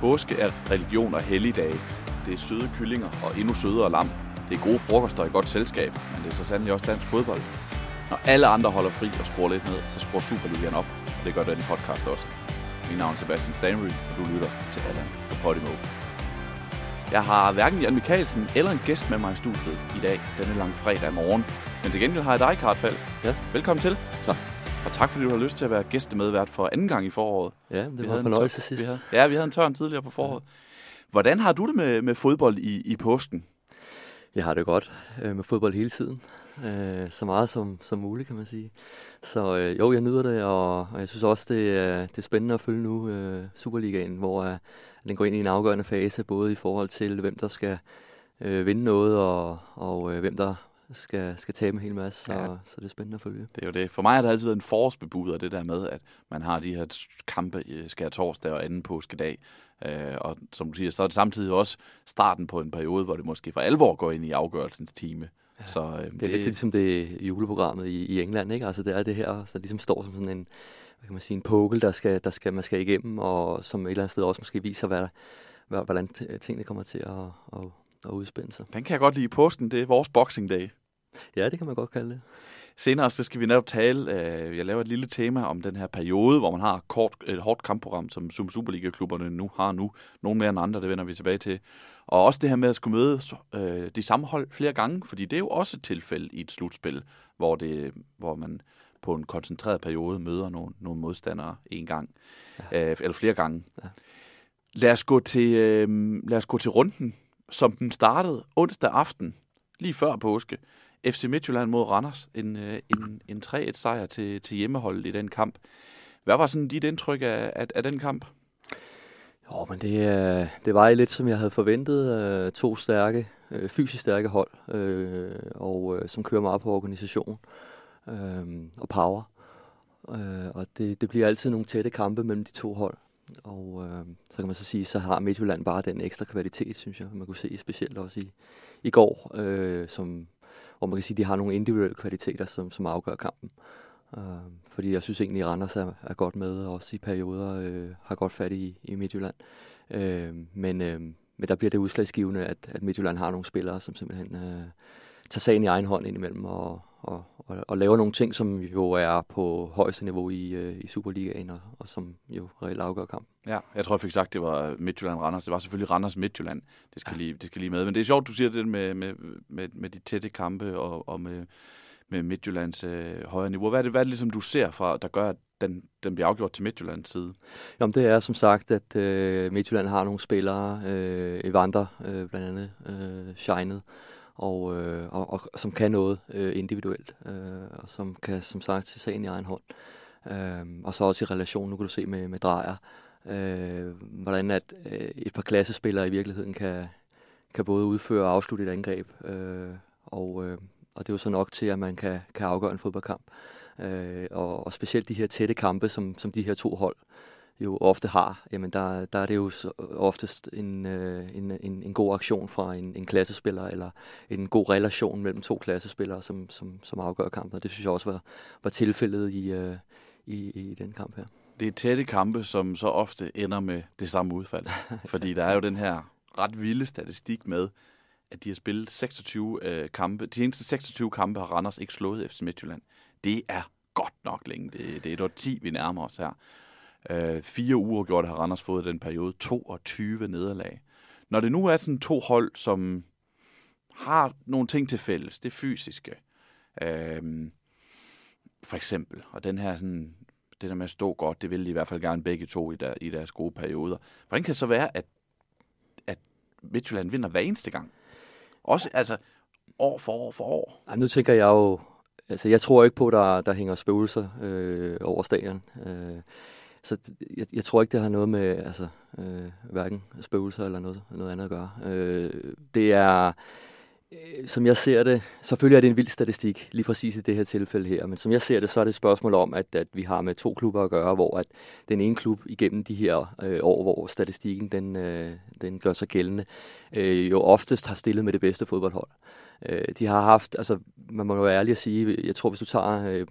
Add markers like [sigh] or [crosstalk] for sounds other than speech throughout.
Påske er religion og helligdage. Det er søde kyllinger og endnu sødere lam. Det er gode frokoster i godt selskab, men det er så sandelig også dansk fodbold. Når alle andre holder fri og skruer lidt ned, så skruer Superligaen op, og det gør den podcast også. Mit navn er Sebastian Stanry, og du lytter til Allan på Podimo. Jeg har hverken Jan Mikkelsen eller en gæst med mig i studiet i dag, denne lang fredag morgen. Men til gengæld har jeg dig, Kartfald. Ja. Velkommen til. Tak. Og tak fordi du har lyst til at være gæstemedvært for anden gang i foråret. Ja, det Vi var en fornøjelse sidst. Vi havde, ja, vi havde en tørn tidligere på foråret. Hvordan har du det med, med fodbold i, i påsken? Jeg har det godt øh, med fodbold hele tiden. Øh, så meget som, som muligt, kan man sige. Så øh, jo, jeg nyder det, og, og jeg synes også, det er, det er spændende at følge nu øh, Superligaen, hvor øh, den går ind i en afgørende fase, både i forhold til, hvem der skal øh, vinde noget, og, og øh, hvem der skal, skal tabe en hel masse. Så, Ja. så det er spændende at følge. Det er jo det. For mig har det altid været en forårsbebuder, det der med, at man har de her kampe i skær torsdag og anden påskedag. Øh, og som du siger, så er det samtidig også starten på en periode, hvor det måske for alvor går ind i afgørelsens time. Ja, så øh, Det er lidt ligesom det juleprogrammet i, i England, ikke? Altså det er det her, der ligesom står som sådan en, hvad kan man sige, en pukkel, der skal, der skal, man skal igennem, og som et eller andet sted også måske viser, hvad, hvad, hvordan tingene kommer til at, at, at udspænde sig. Den kan jeg godt lide i påsken. Det er vores boxing day. Ja, det kan man godt kalde det. Senere så skal vi netop tale, øh, jeg laver et lille tema om den her periode, hvor man har kort, et hårdt kampprogram, som, Superliga-klubberne nu har nu. Nogle mere end andre, det vender vi tilbage til. Og også det her med at skulle møde øh, de samme hold flere gange, fordi det er jo også et tilfælde i et slutspil, hvor, det, hvor man på en koncentreret periode møder nogle, nogle modstandere en gang, ja. øh, eller flere gange. Ja. Lad, os gå til, øh, lad os gå til runden, som den startede onsdag aften, lige før påske. FC Midtjylland mod Randers. En, øh, en, en 3-1 sejr til, til hjemmeholdet i den kamp. Hvad var sådan dit indtryk af, af, af den kamp? Jo, men det, øh, det var lidt, som jeg havde forventet. Øh, to stærke, fysisk stærke hold, og som kører meget på organisation og power. Og det, det bliver altid nogle tætte kampe mellem de to hold. Og øh, så kan man så sige, så har Midtjylland bare den ekstra kvalitet, synes jeg. Man kunne se specielt også i, i går, øh, som, hvor man kan sige, de har nogle individuelle kvaliteter, som, som afgør kampen. Øh, fordi jeg synes egentlig, at Randers er, er godt med, og også i perioder øh, har godt fat i, i Midtjylland. Øh, men, øh, men der bliver det udslagsgivende, at, at Midtjylland har nogle spillere, som simpelthen øh, tager sagen i egen hånd indimellem og, og, og, og laver nogle ting, som jo er på højeste niveau i, øh, i Superligaen, og, og som jo reelt afgør kampen. Ja, jeg tror, jeg fik sagt, det var Midtjylland-Randers. Det var selvfølgelig Randers-Midtjylland. Det skal, lige, det skal lige med. Men det er sjovt, du siger det med, med, med, med de tætte kampe og, og med, med Midtjyllands øh, højere niveau. Hvad er, det, hvad er det ligesom, du ser fra, der gør, at den, den bliver afgjort til Midtjyllands side? Jamen, det er som sagt, at øh, Midtjylland har nogle spillere, øh, Evander øh, blandt andet, øh, Shined, og, øh, og, og som kan noget øh, individuelt, øh, og som kan som sagt se sagen i egen hånd. Øh, og så også i relation, nu kan du se med, med Drejer, øh, hvordan at øh, et par klassespillere i virkeligheden kan, kan både udføre og afslutte et angreb, øh, og, øh, og det er jo så nok til, at man kan, kan afgøre en fodboldkamp. Øh, og, og specielt de her tætte kampe, som, som de her to hold jo ofte har, jamen der, der er det jo så oftest en, øh, en, en, en god aktion fra en, en klassespiller, eller en god relation mellem to klassespillere, som, som, som afgør kampen, og det synes jeg også var, var tilfældet i, øh, i, i den kamp her. Det er tætte kampe, som så ofte ender med det samme udfald. [laughs] Fordi der er jo den her ret vilde statistik med, at de har spillet 26 øh, kampe. De eneste 26 kampe har Randers ikke slået FC Midtjylland. Det er godt nok længe. Det, det er et år 10, vi nærmer os her. Øh, fire uger gjort har Randers fået den periode. 22 nederlag. Når det nu er sådan to hold, som har nogle ting til fælles, det fysiske, øh, for eksempel, og den her sådan, det der med at stå godt, det vil de i hvert fald gerne begge to i, der, i deres gode perioder. Hvordan kan det så være, at, at Midtjylland vinder hver eneste gang? Også, altså, år for år for år. Ej, nu tænker jeg jo, altså jeg tror ikke på, at der, der hænger spøgelser øh, over stadion. Øh, så jeg, jeg tror ikke, det har noget med altså, øh, hverken spøgelser eller noget, noget andet at gøre. Øh, det er, øh, som jeg ser det, selvfølgelig er det en vild statistik, lige præcis i det her tilfælde her, men som jeg ser det, så er det et spørgsmål om, at, at vi har med to klubber at gøre, hvor at den ene klub igennem de her øh, år, hvor statistikken den, øh, den gør sig gældende, øh, jo oftest har stillet med det bedste fodboldhold. Øh, Øh, de har haft, altså man må jo være ærlig at sige, jeg tror hvis du tager øh,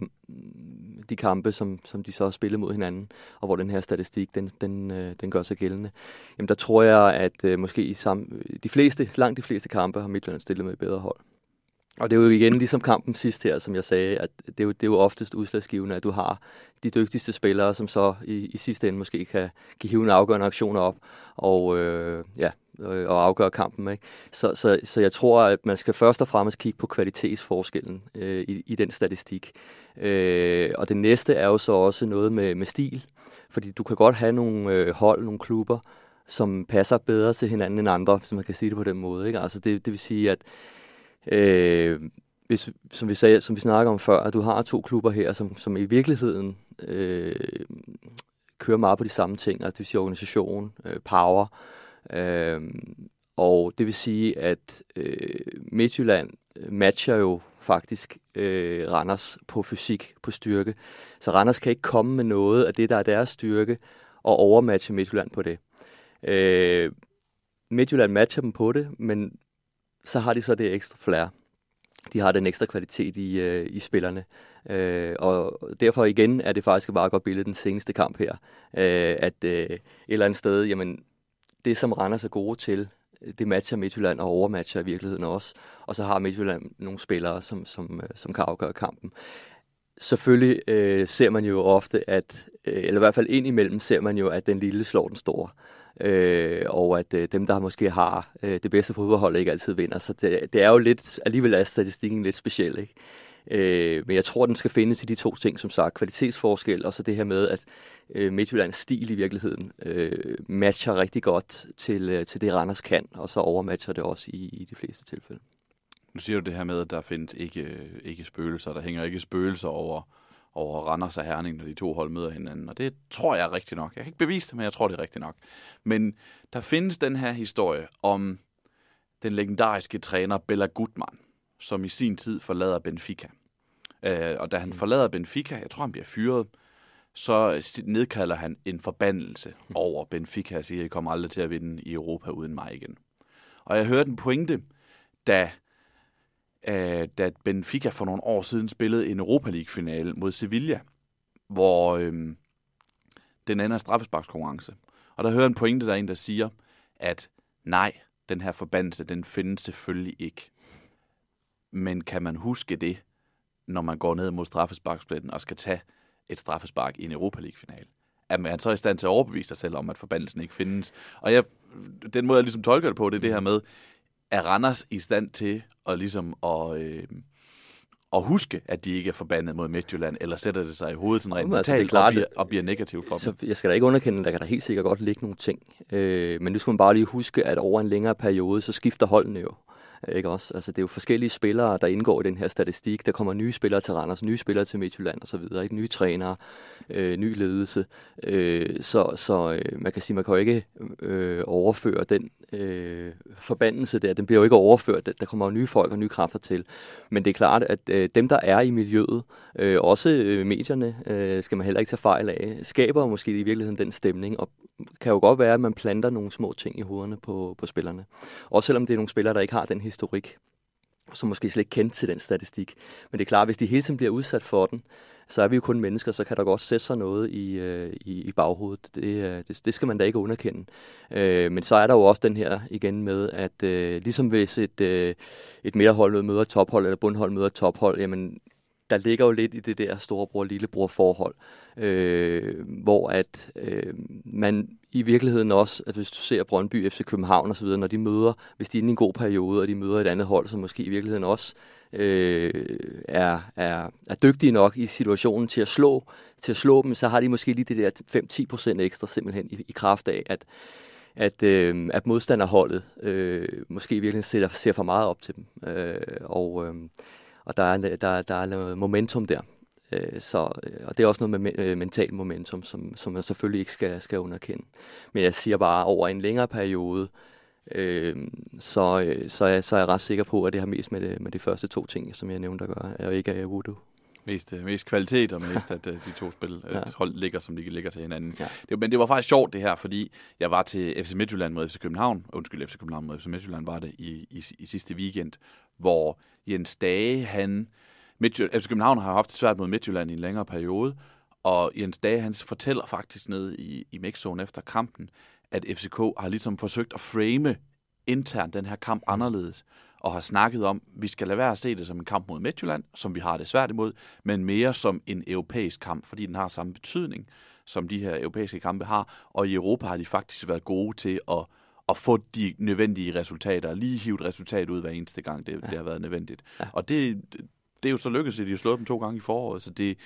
de kampe, som, som de så har spillet mod hinanden, og hvor den her statistik, den, den, øh, den gør sig gældende, jamen der tror jeg, at øh, måske i sam, de fleste, langt de fleste kampe har Midtjylland stillet med et bedre hold. Og det er jo igen ligesom kampen sidst her, som jeg sagde, at det er jo, det er jo oftest udslagsgivende, at du har de dygtigste spillere, som så i, i sidste ende måske kan, kan hive en afgørende aktion op og, øh, ja, øh, og afgøre kampen. Ikke? Så, så, så jeg tror, at man skal først og fremmest kigge på kvalitetsforskellen øh, i, i den statistik. Øh, og det næste er jo så også noget med, med stil, fordi du kan godt have nogle øh, hold, nogle klubber, som passer bedre til hinanden end andre, hvis man kan sige det på den måde. Ikke? Altså det, det vil sige, at Øh, hvis, som, vi sagde, som vi snakker om før, at du har to klubber her, som, som i virkeligheden øh, kører meget på de samme ting, altså det vil sige organisation, øh, power, øh, Øhm, og det vil sige, at øh, Midtjylland øh, matcher jo faktisk øh, Randers på fysik, på styrke. Så Randers kan ikke komme med noget af det, der er deres styrke, og overmatche Midtjylland på det. Øh, Midtjylland matcher dem på det, men så har de så det ekstra flair. De har den ekstra kvalitet i, øh, i spillerne. Øh, og derfor igen er det faktisk bare godt billede den seneste kamp her. Øh, at øh, et eller andet sted, jamen, det som Randers er gode til, øh, det matcher Midtjylland og overmatcher i virkeligheden også. Og så har Midtjylland nogle spillere, som, som, øh, som kan afgøre kampen. Selvfølgelig øh, ser man jo ofte, at, øh, eller i hvert fald indimellem ser man jo, at den lille slår den store øh, og at øh, dem, der måske har øh, det bedste fodboldhold, ikke altid vinder. Så det, det er jo lidt, alligevel er statistikken lidt speciel, ikke? Øh, men jeg tror, den skal findes i de to ting, som sagt, kvalitetsforskel, og så det her med, at øh, Midtjyllands stil i virkeligheden øh, matcher rigtig godt til, øh, til det, Randers kan, og så overmatcher det også i, i de fleste tilfælde. Nu siger du det her med, at der findes ikke, øh, ikke spøgelser, der hænger ikke spøgelser over over Randers og Herning, når de to hold møder hinanden. Og det tror jeg er rigtigt nok. Jeg kan ikke bevise det, men jeg tror, det er rigtigt nok. Men der findes den her historie om den legendariske træner Bella Gutmann, som i sin tid forlader Benfica. Øh, og da han mm. forlader Benfica, jeg tror, han bliver fyret, så nedkalder han en forbandelse [laughs] over Benfica og siger, at I kommer aldrig til at vinde i Europa uden mig igen. Og jeg hørte en pointe, da øh, da Benfica for nogle år siden spillede en Europa League-finale mod Sevilla, hvor øh, den ender straffesparkskonkurrence. Og der hører en pointe, der er en, der siger, at nej, den her forbandelse, den findes selvfølgelig ikke. Men kan man huske det, når man går ned mod straffesparkspletten og skal tage et straffespark i en Europa League-finale? Er man så i stand til at overbevise sig selv om, at forbandelsen ikke findes? Og jeg, den måde, jeg ligesom tolker det på, det er det her med, er Randers i stand til at ligesom at, øh, at huske, at de ikke er forbandet mod Midtjylland, eller sætter det sig i hovedet sådan rent altså, det er klart, og, bliver, og bliver negativt for så dem? Jeg skal da ikke underkende, der kan der helt sikkert godt ligge nogle ting. Øh, men nu skal man bare lige huske, at over en længere periode, så skifter holdene jo. Ikke også? Altså, det er jo forskellige spillere, der indgår i den her statistik. Der kommer nye spillere til Randers, nye spillere til Midtjylland osv., ikke? nye trænere, øh, ny ledelse. Øh, så så øh, man kan sige, man kan jo ikke øh, overføre den øh, forbandelse der. Den bliver jo ikke overført. Der kommer jo nye folk og nye kræfter til. Men det er klart, at øh, dem, der er i miljøet, øh, også øh, medierne, øh, skal man heller ikke tage fejl af, skaber måske i virkeligheden den stemning, og kan jo godt være, at man planter nogle små ting i hovederne på, på spillerne. Også selvom det er nogle spillere, der ikke har den historik, som måske slet ikke kendt til den statistik. Men det er klart, hvis de hele tiden bliver udsat for den, så er vi jo kun mennesker, så kan der godt sætte sig noget i, øh, i, i baghovedet. Det, øh, det, det skal man da ikke underkende. Øh, men så er der jo også den her igen med, at øh, ligesom hvis et, øh, et midterhold møder et tophold, eller bundhold møder et tophold, jamen der ligger jo lidt i det der storebror-lillebror forhold, øh, hvor at øh, man i virkeligheden også, at hvis du ser Brøndby, FC København osv., når de møder, hvis de er inde i en god periode, og de møder et andet hold, som måske i virkeligheden også øh, er, er, er dygtige nok i situationen til at slå, til at slå dem, så har de måske lige det der 5-10% ekstra simpelthen i, i kraft af, at, at, øh, at modstanderholdet øh, måske i virkeligheden ser, ser for meget op til dem. Øh, og, øh, og der er, der, der er noget momentum der. Øh, så, øh, og det er også noget med øh, mental momentum, som, som man selvfølgelig ikke skal, skal underkende. Men jeg siger bare, over en længere periode, øh, så, øh, så, er, så er jeg ret sikker på, at det har mest med, det, med de første to ting, som jeg nævnte at gøre, og ikke af voodoo. Mest, mest kvalitet og mest, at de to spil ja. hold ligger, som de ligger til hinanden. Ja. Det, men det var faktisk sjovt det her, fordi jeg var til FC Midtjylland mod FC København, undskyld, FC København mod FC Midtjylland var det i, i, i sidste weekend, hvor Jens Dage, han Midtjylland, FC København har haft det svært mod Midtjylland i en længere periode, og Jens Dage, han fortæller faktisk ned i, i mixzone efter kampen, at FCK har ligesom forsøgt at frame internt den her kamp anderledes, og har snakket om, at vi skal lade være at se det som en kamp mod Midtjylland, som vi har det svært imod, men mere som en europæisk kamp, fordi den har samme betydning, som de her europæiske kampe har, og i Europa har de faktisk været gode til at, at få de nødvendige resultater, lige hive et resultat ud hver eneste gang, det, ja. det har været nødvendigt. Ja. Og det, det er jo så lykkedes, at de har slået dem to gange i foråret, så det,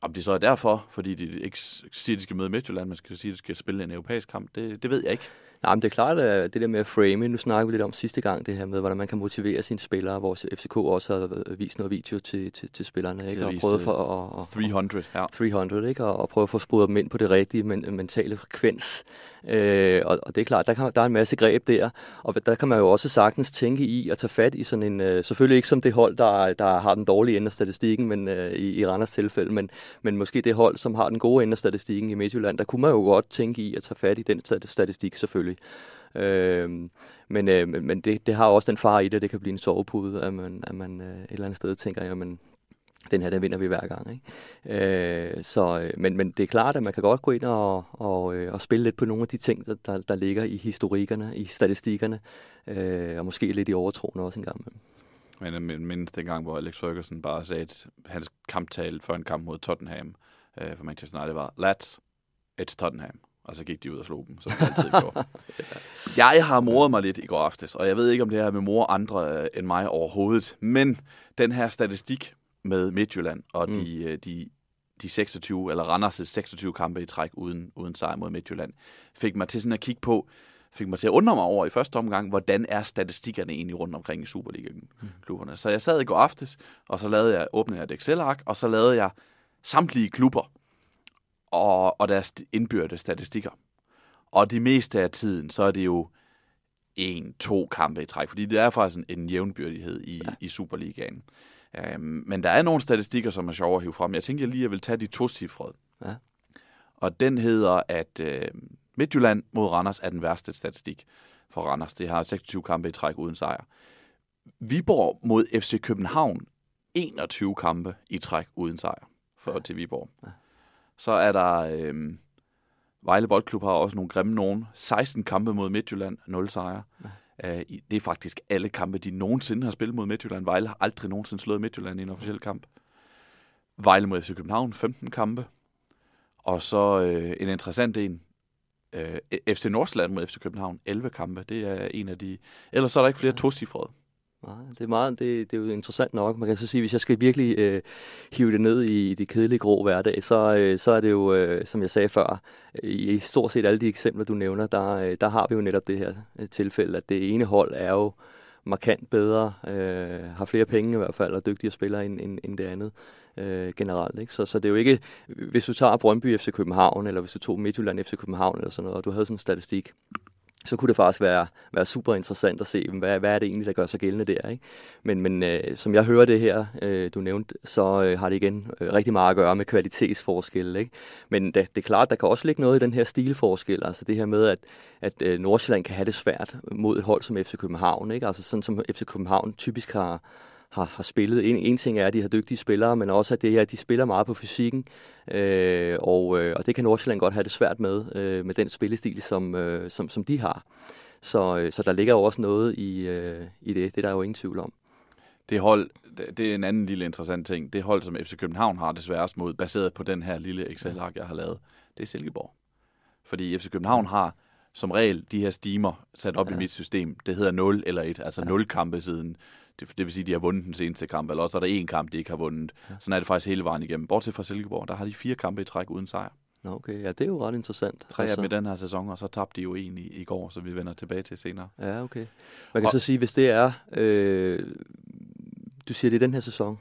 om det så er derfor, fordi de ikke siger, de skal møde Midtjylland, man skal sige, at de skal spille en europæisk kamp, det, det ved jeg ikke. Nej, men det er klart, at det der med at frame, nu snakker vi lidt om sidste gang, det her med, hvordan man kan motivere sine spillere, hvor FCK også har vist noget video til, til, til spillerne, ikke? Og prøvet for at, at, 300, ja. 300, ikke? Og, og prøve at få sporet dem ind på det rigtige men, mentale frekvens. Øh, og, og, det er klart, der, kan, der er en masse greb der, og der kan man jo også sagtens tænke i at tage fat i sådan en, øh, selvfølgelig ikke som det hold, der, der har den dårlige ende af statistikken, men øh, i, i Randers tilfælde, men, men måske det hold, som har den gode ende af statistikken i Midtjylland, der kunne man jo godt tænke i at tage fat i den statistik selvfølgelig. Øhm, øh, men øh, men det, det har også den far i det, at det kan blive en sovepude, at man, at man øh, et eller andet sted tænker, jamen, den her, den vinder vi hver gang. Ikke? Øh, så, øh, men, men det er klart, at man kan godt gå ind og, og, øh, og spille lidt på nogle af de ting, der, der ligger i historikkerne, i statistikkerne, øh, og måske lidt i overtroen også en gang imellem. Men øh, jeg mindes dengang, hvor Alex Ferguson bare sagde, at hans kamptal for en kamp mod Tottenham øh, for Manchester United var, lads, it's Tottenham. Og så gik de ud og slog dem, som de altid gjorde. [laughs] Jeg har moret mig lidt i går aftes, og jeg ved ikke, om det er med mor andre øh, end mig overhovedet. Men den her statistik med Midtjylland og mm. de, øh, de, de 26, eller Randers' 26 kampe i træk uden, uden sejr mod Midtjylland, fik mig til sådan at kigge på, fik mig til at undre mig over i første omgang, hvordan er statistikkerne egentlig rundt omkring i Superliga-klubberne. Mm. Så jeg sad i går aftes, og så lavede jeg, åbnede jeg et Excel-ark, og så lavede jeg samtlige klubber og, og deres indbyrde statistikker. Og det meste af tiden, så er det jo en, to kampe i træk, fordi det er faktisk en, en jævnbyrdighed i, ja. i Superligaen. Um, men der er nogle statistikker, som er sjove at hive frem. Jeg tænker jeg lige, at jeg vil tage de to cifrede. Ja. Og den hedder, at uh, Midtjylland mod Randers er den værste statistik for Randers. Det har 26 kampe i træk uden sejr. Viborg mod FC København, 21 kampe i træk uden sejr for ja. til Viborg. Ja. Så er der... Øh, Vejle Boldklub har også nogle grimme nogen. 16 kampe mod Midtjylland, 0 sejre. Ja. Uh, det er faktisk alle kampe, de nogensinde har spillet mod Midtjylland. Vejle har aldrig nogensinde slået Midtjylland i en officiel kamp. Vejle mod FC København, 15 kampe. Og så uh, en interessant en. Øh, FC Nordsjælland mod FC København, 11 kampe. Det er en af de... Ellers så er der ikke flere ja. tocifrede. Nej, det er, meget, det, det er jo interessant nok. Man kan så sige, hvis jeg skal virkelig øh, hive det ned i det kedelige grå hverdag, så, øh, så er det jo, øh, som jeg sagde før, øh, i, i stort set alle de eksempler, du nævner, der, øh, der har vi jo netop det her øh, tilfælde, at det ene hold er jo markant bedre, øh, har flere penge i hvert fald, og dygtigere spillere end, end, end det andet øh, generelt. Ikke? Så, så det er jo ikke, hvis du tager Brøndby FC København, eller hvis du tog Midtjylland FC København, eller sådan noget, og du havde sådan en statistik, så kunne det faktisk være, være super interessant at se, hvad, hvad er det egentlig, der gør sig gældende der. Ikke? Men, men øh, som jeg hører det her, øh, du nævnte, så øh, har det igen øh, rigtig meget at gøre med kvalitetsforskelle. Ikke? Men det, det er klart, der kan også ligge noget i den her stilforskel, altså det her med, at, at øh, Nordsjælland kan have det svært mod et hold som FC København. Ikke? Altså sådan som FC København typisk har, har, har spillet. En, en ting er, at de har dygtige spillere, men også at det her, at de spiller meget på fysikken, øh, og, øh, og det kan Nordsjælland godt have det svært med, øh, med den spillestil, som, øh, som, som de har. Så, øh, så der ligger jo også noget i, øh, i det, det er der jo ingen tvivl om. Det hold, det er en anden lille interessant ting. Det hold, som FC København har det sværest mod, baseret på den her lille Excel-ark, jeg har lavet, det er Silkeborg. Fordi FC København har som regel de her stimer sat op ja. i mit system. Det hedder 0 eller 1, altså ja. 0 kampe siden det, det vil sige, at de har vundet den seneste kamp, eller også er der en kamp, de ikke har vundet. Ja. Sådan er det faktisk hele vejen igennem. Bortset fra Silkeborg, der har de fire kampe i træk uden sejr. Nå, okay. Ja, det er jo ret interessant. Tre af dem i den her sæson, og så tabte de jo en i, i går, som vi vender tilbage til senere. Ja, okay. Man kan og, så sige, hvis det er... Øh, du siger, det er den her sæson?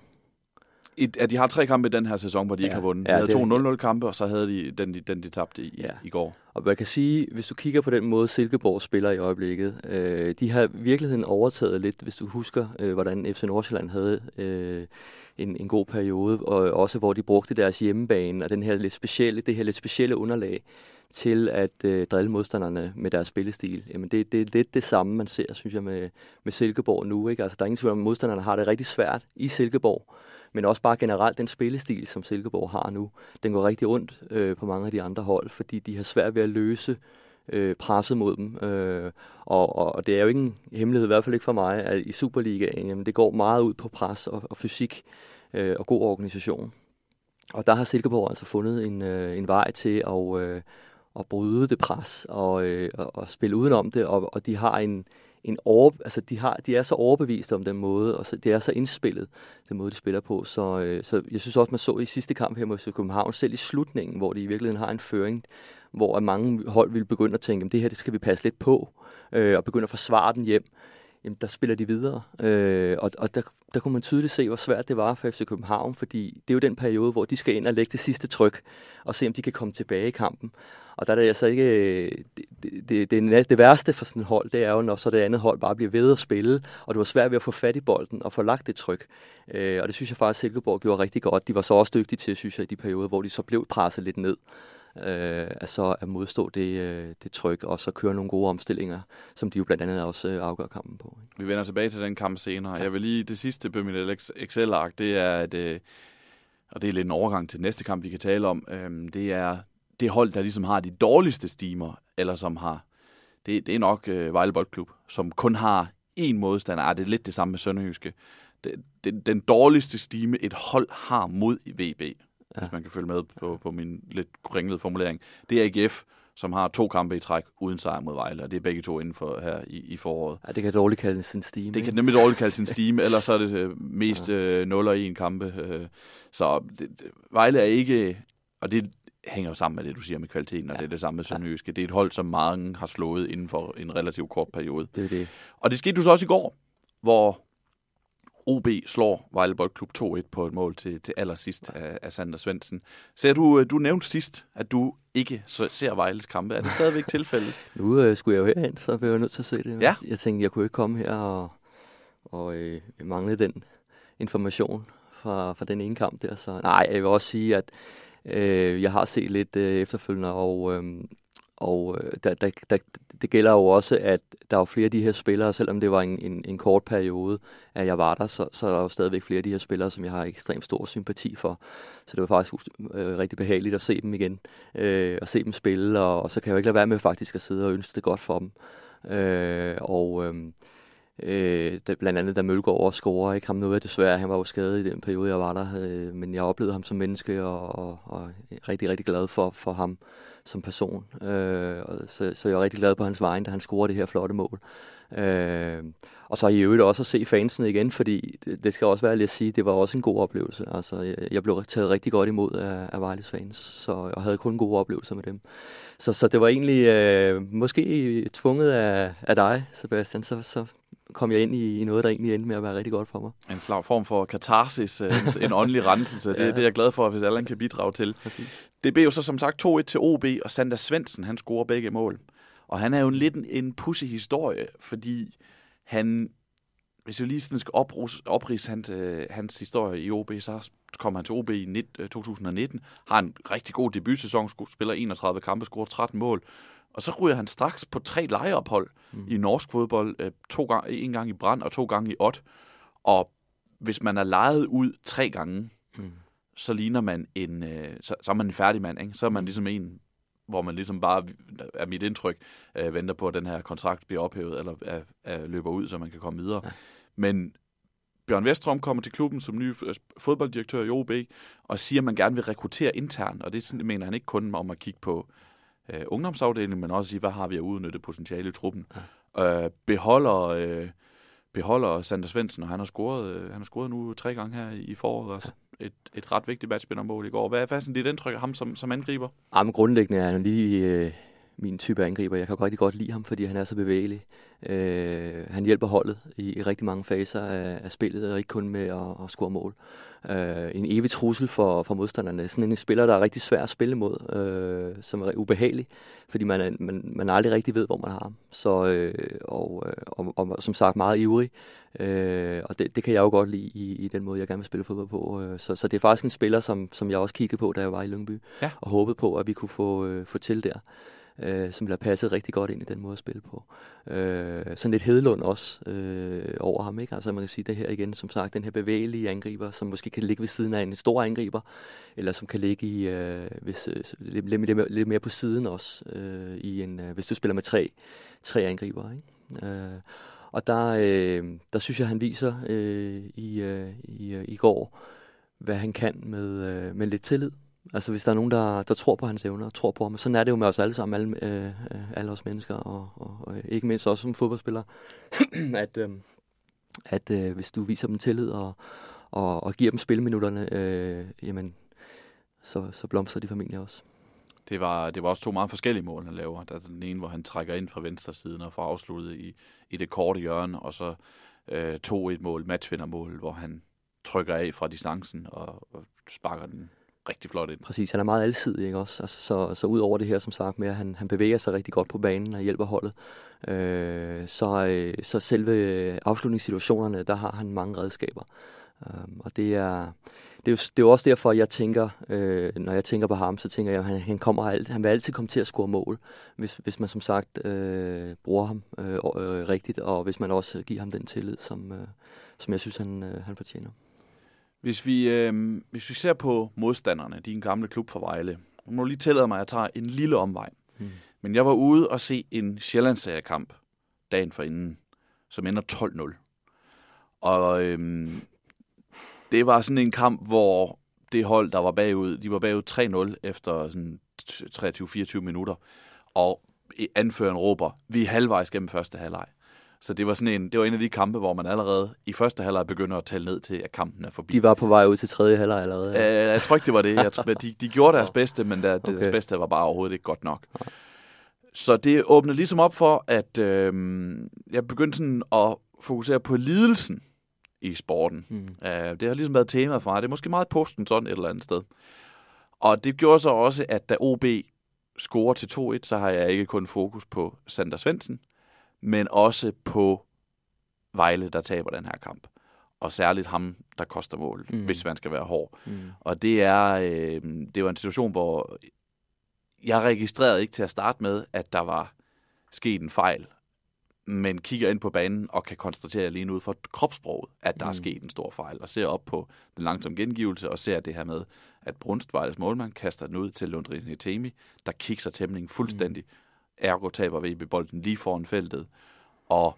I, at de har tre kampe i den her sæson, hvor de ja, ikke har vundet. De ja, havde 2-0-0 kampe, og så havde de den, de, den de tabte i, ja. i går. Og man kan sige, hvis du kigger på den måde, Silkeborg spiller i øjeblikket, øh, de har virkeligheden overtaget lidt, hvis du husker, øh, hvordan FC Nordsjælland havde øh, en, en god periode, og også hvor de brugte deres hjemmebane og den her lidt specielle, det her lidt specielle underlag til at øh, drille modstanderne med deres spillestil. Jamen det, det er lidt det samme, man ser, synes jeg, med, med Silkeborg nu. Ikke? Altså, der er ingen tvivl om, at modstanderne har det rigtig svært i Silkeborg men også bare generelt den spillestil, som Silkeborg har nu, den går rigtig ondt øh, på mange af de andre hold, fordi de har svært ved at løse øh, presset mod dem. Øh, og, og, og det er jo ikke en hemmelighed, i hvert fald ikke for mig, at i Superligaen, jamen, det går meget ud på pres og, og fysik øh, og god organisation. Og der har Silkeborg altså fundet en, øh, en vej til at, øh, at bryde det pres og, øh, og, og spille udenom det, og, og de har en, en over, altså de, har, de er så overbeviste om den måde, og så, det er så indspillet, den måde, de spiller på. Så, øh, så jeg synes også, man så i sidste kamp her mod København, selv i slutningen, hvor de i virkeligheden har en føring, hvor mange hold ville begynde at tænke, at det her det skal vi passe lidt på, øh, og begynde at forsvare den hjem jamen, der spiller de videre. Øh, og og der, der kunne man tydeligt se, hvor svært det var for FC København, fordi det er jo den periode, hvor de skal ind og lægge det sidste tryk, og se, om de kan komme tilbage i kampen. Og der er det altså ikke... Det, det, det, det værste for sådan et hold, det er jo, når så det andet hold bare bliver ved at spille, og det var svært ved at få fat i bolden og få lagt det tryk. Øh, og det synes jeg faktisk, at Silkeborg gjorde rigtig godt. De var så også dygtige til, synes jeg, i de perioder, hvor de så blev presset lidt ned øh, at så at modstå det, øh, det tryk, og så køre nogle gode omstillinger, som de jo blandt andet også øh, afgør kampen på. Ikke? Vi vender tilbage til den kamp senere. Ja. Jeg vil lige, det sidste på mit Excel-ark, det er, at, øh, og det er lidt en overgang til næste kamp, vi kan tale om, øh, det er det hold, der ligesom har de dårligste stimer, eller som har, det, det er nok øh, Vejle Boldklub, som kun har én modstander. Ah, det er lidt det samme med Sønderjyske. Det, det, den dårligste stime, et hold har mod VB, ja. hvis man kan følge med på, på min lidt kringlede formulering, det er AGF, som har to kampe i træk uden sejr mod Vejle, og det er begge to inden for her i, i foråret. Ja, det kan dårligt kalde sin stime. Det kan nemlig dårligt kalde sin stime, [laughs] ellers så er det øh, mest ja. øh, 0 og 1 kampe. Øh, så det, det, Vejle er ikke, og det hænger jo sammen med det, du siger med kvaliteten, og ja. det er det samme med Sønderjyske. Det er et hold, som mange har slået inden for en relativt kort periode. Det er det. Og det skete du så også i går, hvor OB slår Vejle Boldklub 2-1 på et mål til, til allersidst af, af Sander Svendsen. Ser du, øh, du nævnte sidst, at du ikke ser Vejles kampe. Er det stadigvæk tilfældet? [laughs] nu øh, skulle jeg jo herhen, så blev jeg nødt til at se det. Ja. Jeg tænkte, jeg kunne ikke komme her og, og øh, mangle den information fra, fra den ene kamp der. Så nej, jeg vil også sige, at øh, jeg har set lidt øh, efterfølgende, og øh, og øh, der, der, der, det gælder jo også, at der er flere af de her spillere, selvom det var en, en, en kort periode, at jeg var der, så, så er der jo stadigvæk flere af de her spillere, som jeg har ekstremt stor sympati for. Så det var faktisk øh, rigtig behageligt at se dem igen, øh, og se dem spille, og, og så kan jeg jo ikke lade være med faktisk at sidde og ønske det godt for dem. Øh, og... Øhm, øh, Øh, blandt andet da Mølgaard også scorer, ikke ham noget desværre, han var jo skadet i den periode, jeg var der, øh, men jeg oplevede ham som menneske, og, og, og rigtig, rigtig glad for, for ham som person. Øh, så, så jeg er rigtig glad på hans vegne, da han scorer det her flotte mål. Øh, og så i øvrigt også at se fansene igen, fordi det, det skal også være lige at sige, det var også en god oplevelse. Altså, jeg, jeg blev taget rigtig godt imod af, af Vejles fans, så jeg havde kun gode oplevelser med dem. Så, så det var egentlig øh, måske tvunget af, af dig, Sebastian, så, så kom jeg ind i, i noget, der egentlig endte med at være rigtig godt for mig. En slag form for katarsis, en, en åndelig renselse. Det, ja. det er jeg glad for, hvis alle kan bidrage til. Præcis. Det blev jo så som sagt 2-1 til OB, og Sander Svendsen, han scorer begge mål. Og han er jo en lidt en, pussy historie, fordi han, hvis jeg lige sådan skal oprise hans, øh, hans historie i OB, så kommer han til OB i 19, 2019, øh, har en rigtig god debutsæson, spiller 31 kampe, scorer 13 mål, og så ryger han straks på tre lejeophold mm. i norsk fodbold. Øh, to gang, en gang i Brand og to gange i Ott. Og hvis man er lejet ud tre gange, mm. så ligner man en... Øh, så, så er man en færdig mand, ikke? Så er man mm. ligesom en, hvor man ligesom bare, er mit indtryk, øh, venter på, at den her kontrakt bliver ophævet, eller er, er, løber ud, så man kan komme videre. Ja. Men Bjørn Vestrøm kommer til klubben som ny fodbolddirektør i OB, og siger, at man gerne vil rekruttere internt, og det mener han ikke kun om at kigge på øh, ungdomsafdelingen, men også sige, hvad har vi at udnytte potentiale i truppen. Ja. Øh, beholder, øh, beholder Sander Svendsen, og han har scoret, øh, han har scoret nu tre gange her i foråret. Altså et, et ret vigtigt matchspindermål i går. Hvad, hvad er sådan dit indtryk af ham som, som angriber? Jamen, grundlæggende er han lige øh, min type angriber. Jeg kan rigtig godt lide ham, fordi han er så bevægelig. Øh, han hjælper holdet i, i rigtig mange faser af, af spillet, og ikke kun med at, at score mål. Øh, en evig trussel for, for modstanderne. Sådan en spiller, der er rigtig svær at spille mod, øh, som er ubehagelig, fordi man, man, man aldrig rigtig ved, hvor man har ham. Så, øh, og, øh, og, og, som sagt meget ivrig, øh, og det, det kan jeg jo godt lide i, i den måde, jeg gerne vil spille fodbold på. Øh, så, så det er faktisk en spiller, som, som jeg også kiggede på, da jeg var i Lyngby, ja. og håbede på, at vi kunne få, øh, få til der øh, som bliver passet rigtig godt ind i den måde at spille på. Øh, sådan lidt Hedlund også øh, over ham, ikke? Altså man kan sige det her igen, som sagt, den her bevægelige angriber, som måske kan ligge ved siden af en stor angriber, eller som kan ligge i, øh, hvis, øh, lidt, lidt, lidt, lidt mere på siden også, øh, i en, øh, hvis du spiller med tre, tre angriber, ikke? Øh, og der, øh, der synes jeg, han viser øh, i, øh, i, øh, i går, hvad han kan med, øh, med lidt tillid. Altså hvis der er nogen, der, der tror på hans evner, tror på ham. Sådan er det jo med os alle sammen, alle, øh, alle os mennesker, og, og, og ikke mindst også som fodboldspillere, [clears throat] at, øh, at øh, hvis du viser dem tillid og, og, og giver dem spilminutterne, øh, jamen, så, så blomstrer de formentlig også. Det var, det var også to meget forskellige mål, han laver. Der er den ene, hvor han trækker ind fra venstre siden og får afsluttet i, i det korte hjørne, og så øh, to et mål, matchvindermål, hvor han trykker af fra distancen og, og sparker den rigtig flot ind. Præcis, han er meget alsidig, ikke også? Altså, så, så ud over det her, som sagt, med at han, han bevæger sig rigtig godt på banen og hjælper holdet, øh, så, øh, så selve afslutningssituationerne, der har han mange redskaber. Um, og det er, det, er jo, det er jo også derfor, jeg tænker, øh, når jeg tænker på ham, så tænker jeg, at han, han, kommer alt, han vil altid komme til at score mål, hvis, hvis man som sagt øh, bruger ham øh, øh, rigtigt, og hvis man også giver ham den tillid, som, øh, som jeg synes, han, øh, han fortjener. Hvis vi, øh, hvis vi ser på modstanderne, din gamle klub for Vejle, nu må du lige tillade mig, at jeg tager en lille omvej. Mm. Men jeg var ude og se en Sjællandsseriekamp dagen for inden, som ender 12-0. Og øh, det var sådan en kamp, hvor det hold, der var bagud, de var bagud 3-0 efter sådan 23-24 minutter. Og anføreren råber, vi er halvvejs gennem første halvleg. Så det var sådan en, det var en af de kampe, hvor man allerede i første halvleg begynder at tælle ned til, at kampen er forbi. De var på vej ud til tredje halvleg allerede. Ja. Uh, jeg tror ikke, det var det. Jeg tror, de, de gjorde deres bedste, men der, okay. deres bedste var bare overhovedet ikke godt nok. Så det åbnede ligesom op for, at øh, jeg begyndte sådan at fokusere på lidelsen i sporten. Mm. Uh, det har ligesom været tema for mig. Det er måske meget posten sådan et eller andet sted. Og det gjorde så også, at da OB scorer til 2-1, så har jeg ikke kun fokus på Sander Svendsen, men også på Vejle, der taber den her kamp. Og særligt ham, der koster mål, mm. hvis man skal være hård. Mm. Og det er, øh, det var en situation, hvor jeg registrerede ikke til at starte med, at der var sket en fejl, men kigger ind på banen og kan konstatere lige ud fra kropssproget, at der mm. er sket en stor fejl, og ser op på den langsomme gengivelse, og ser det her med, at Brunstvejles målmand kaster den ud til Lundrin Hetemi, der kigger tæmningen fuldstændig, mm Ergo taber VB bolden lige foran feltet, og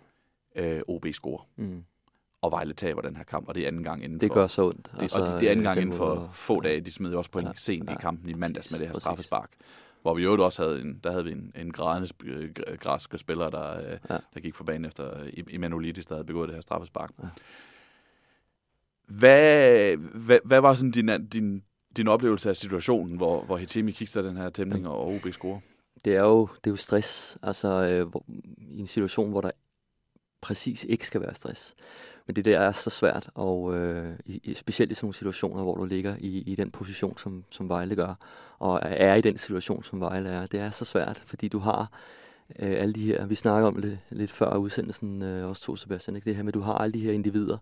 øh, OB scorer. Mm. Og Vejle taber den her kamp, og det er anden gang inden Det for, gør så ondt. Det, altså, og det, det er anden gang inden for få dage. De smed jo også på ja, sent ja, i kampen i mandags med det her præcis. straffespark. Hvor vi jo også havde en, der havde vi en, en grædende øh, græske spiller, der, øh, ja. der gik for banen efter Emanuelidis, der havde begået det her straffespark. Ja. Hvad, hvad, hvad var sådan din, din, din oplevelse af situationen, hvor, hvor Hitemi kigger den her tæmning, og OB scorer? Det er jo, det er jo stress, altså øh, hvor, i en situation, hvor der præcis ikke skal være stress. Men det der er så svært, og øh, i, specielt i sådan nogle situationer, hvor du ligger i, i den position, som, som Vejle gør, og er i den situation, som Vejle er. Det er så svært, fordi du har øh, alle de her, vi snakker om det lidt før udsendelsen, øh, også to Sebastian, ikke? det her med, at du har alle de her individer,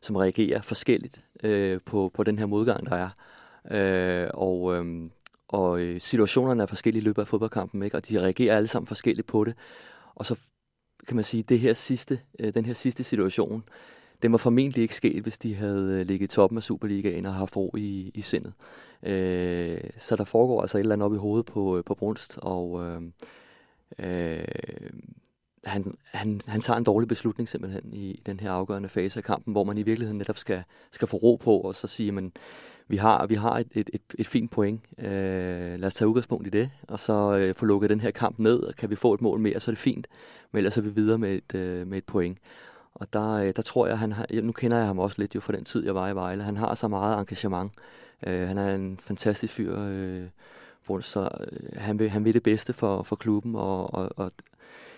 som reagerer forskelligt øh, på, på den her modgang, der er. Øh, og, øh, og øh, situationerne er forskellige i løbet af fodboldkampen, ikke? og de reagerer alle sammen forskelligt på det. Og så kan man sige, det her sidste, øh, den her sidste situation, den var formentlig ikke sket, hvis de havde øh, ligget i toppen af Superligaen og haft ro i, i sindet. Øh, så der foregår altså et eller andet op i hovedet på, øh, på Brunst, og øh, øh, han, han, han tager en dårlig beslutning simpelthen i, i den her afgørende fase af kampen, hvor man i virkeligheden netop skal, skal få ro på, og så sige, man vi har, vi har et, et, et, et fint point. Øh, lad os tage udgangspunkt i det, og så øh, få lukket den her kamp ned, og kan vi få et mål mere, så er det fint. Men ellers er vi videre med et, øh, med et point. Og der, øh, der tror jeg, han har, nu kender jeg ham også lidt jo fra den tid, jeg var i Vejle. Han har så meget engagement. Øh, han er en fantastisk fyr, øh, så øh, han, vil, han vil det bedste for, for klubben, og, og, og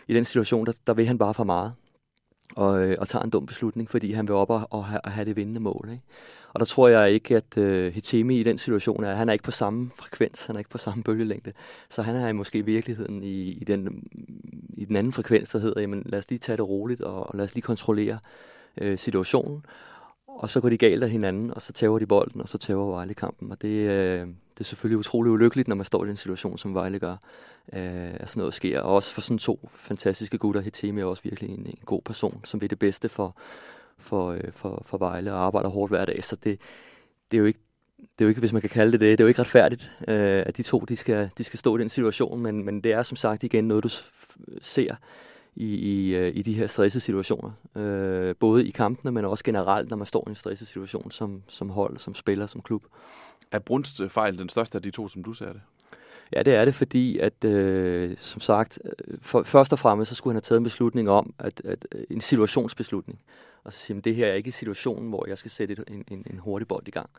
i den situation, der, der vil han bare for meget og, øh, og tager en dum beslutning, fordi han vil op og, og, have, og have det vindende mål. Ikke? Og der tror jeg ikke, at øh, Hitemi i den situation er, han er ikke på samme frekvens, han er ikke på samme bølgelængde. Så han er måske i virkeligheden i, i, den, i den anden frekvens, der hedder, jamen lad os lige tage det roligt, og, og lad os lige kontrollere øh, situationen. og så går de galt af hinanden, og så tæver de bolden, og så tæver Vejle kampen. Og det, øh, det er selvfølgelig utrolig ulykkeligt, når man står i den situation, som Vejle gør, øh, at sådan noget sker. Og også for sådan to fantastiske gutter, Hetemi er også virkelig en, en god person, som vil det bedste for, for, øh, for, for Vejle og arbejder hårdt hver dag. Så det, det er jo ikke det er jo ikke, hvis man kan kalde det det, det er jo ikke retfærdigt, øh, at de to de skal, de skal stå i den situation, men, men det er som sagt igen noget, du ser i, i, øh, i de her stressede situationer. Øh, både i kampene, men også generelt, når man står i en stresset situation som, som hold, som spiller, som klub. Er Brunst fejl den største af de to, som du ser det? Ja, det er det, fordi at, øh, som sagt, øh, for, først og fremmest, så skulle han have taget en beslutning om, at, at øh, en situationsbeslutning. Og så sige, at det her er ikke situationen, hvor jeg skal sætte en, en, en hurtig bold i gang.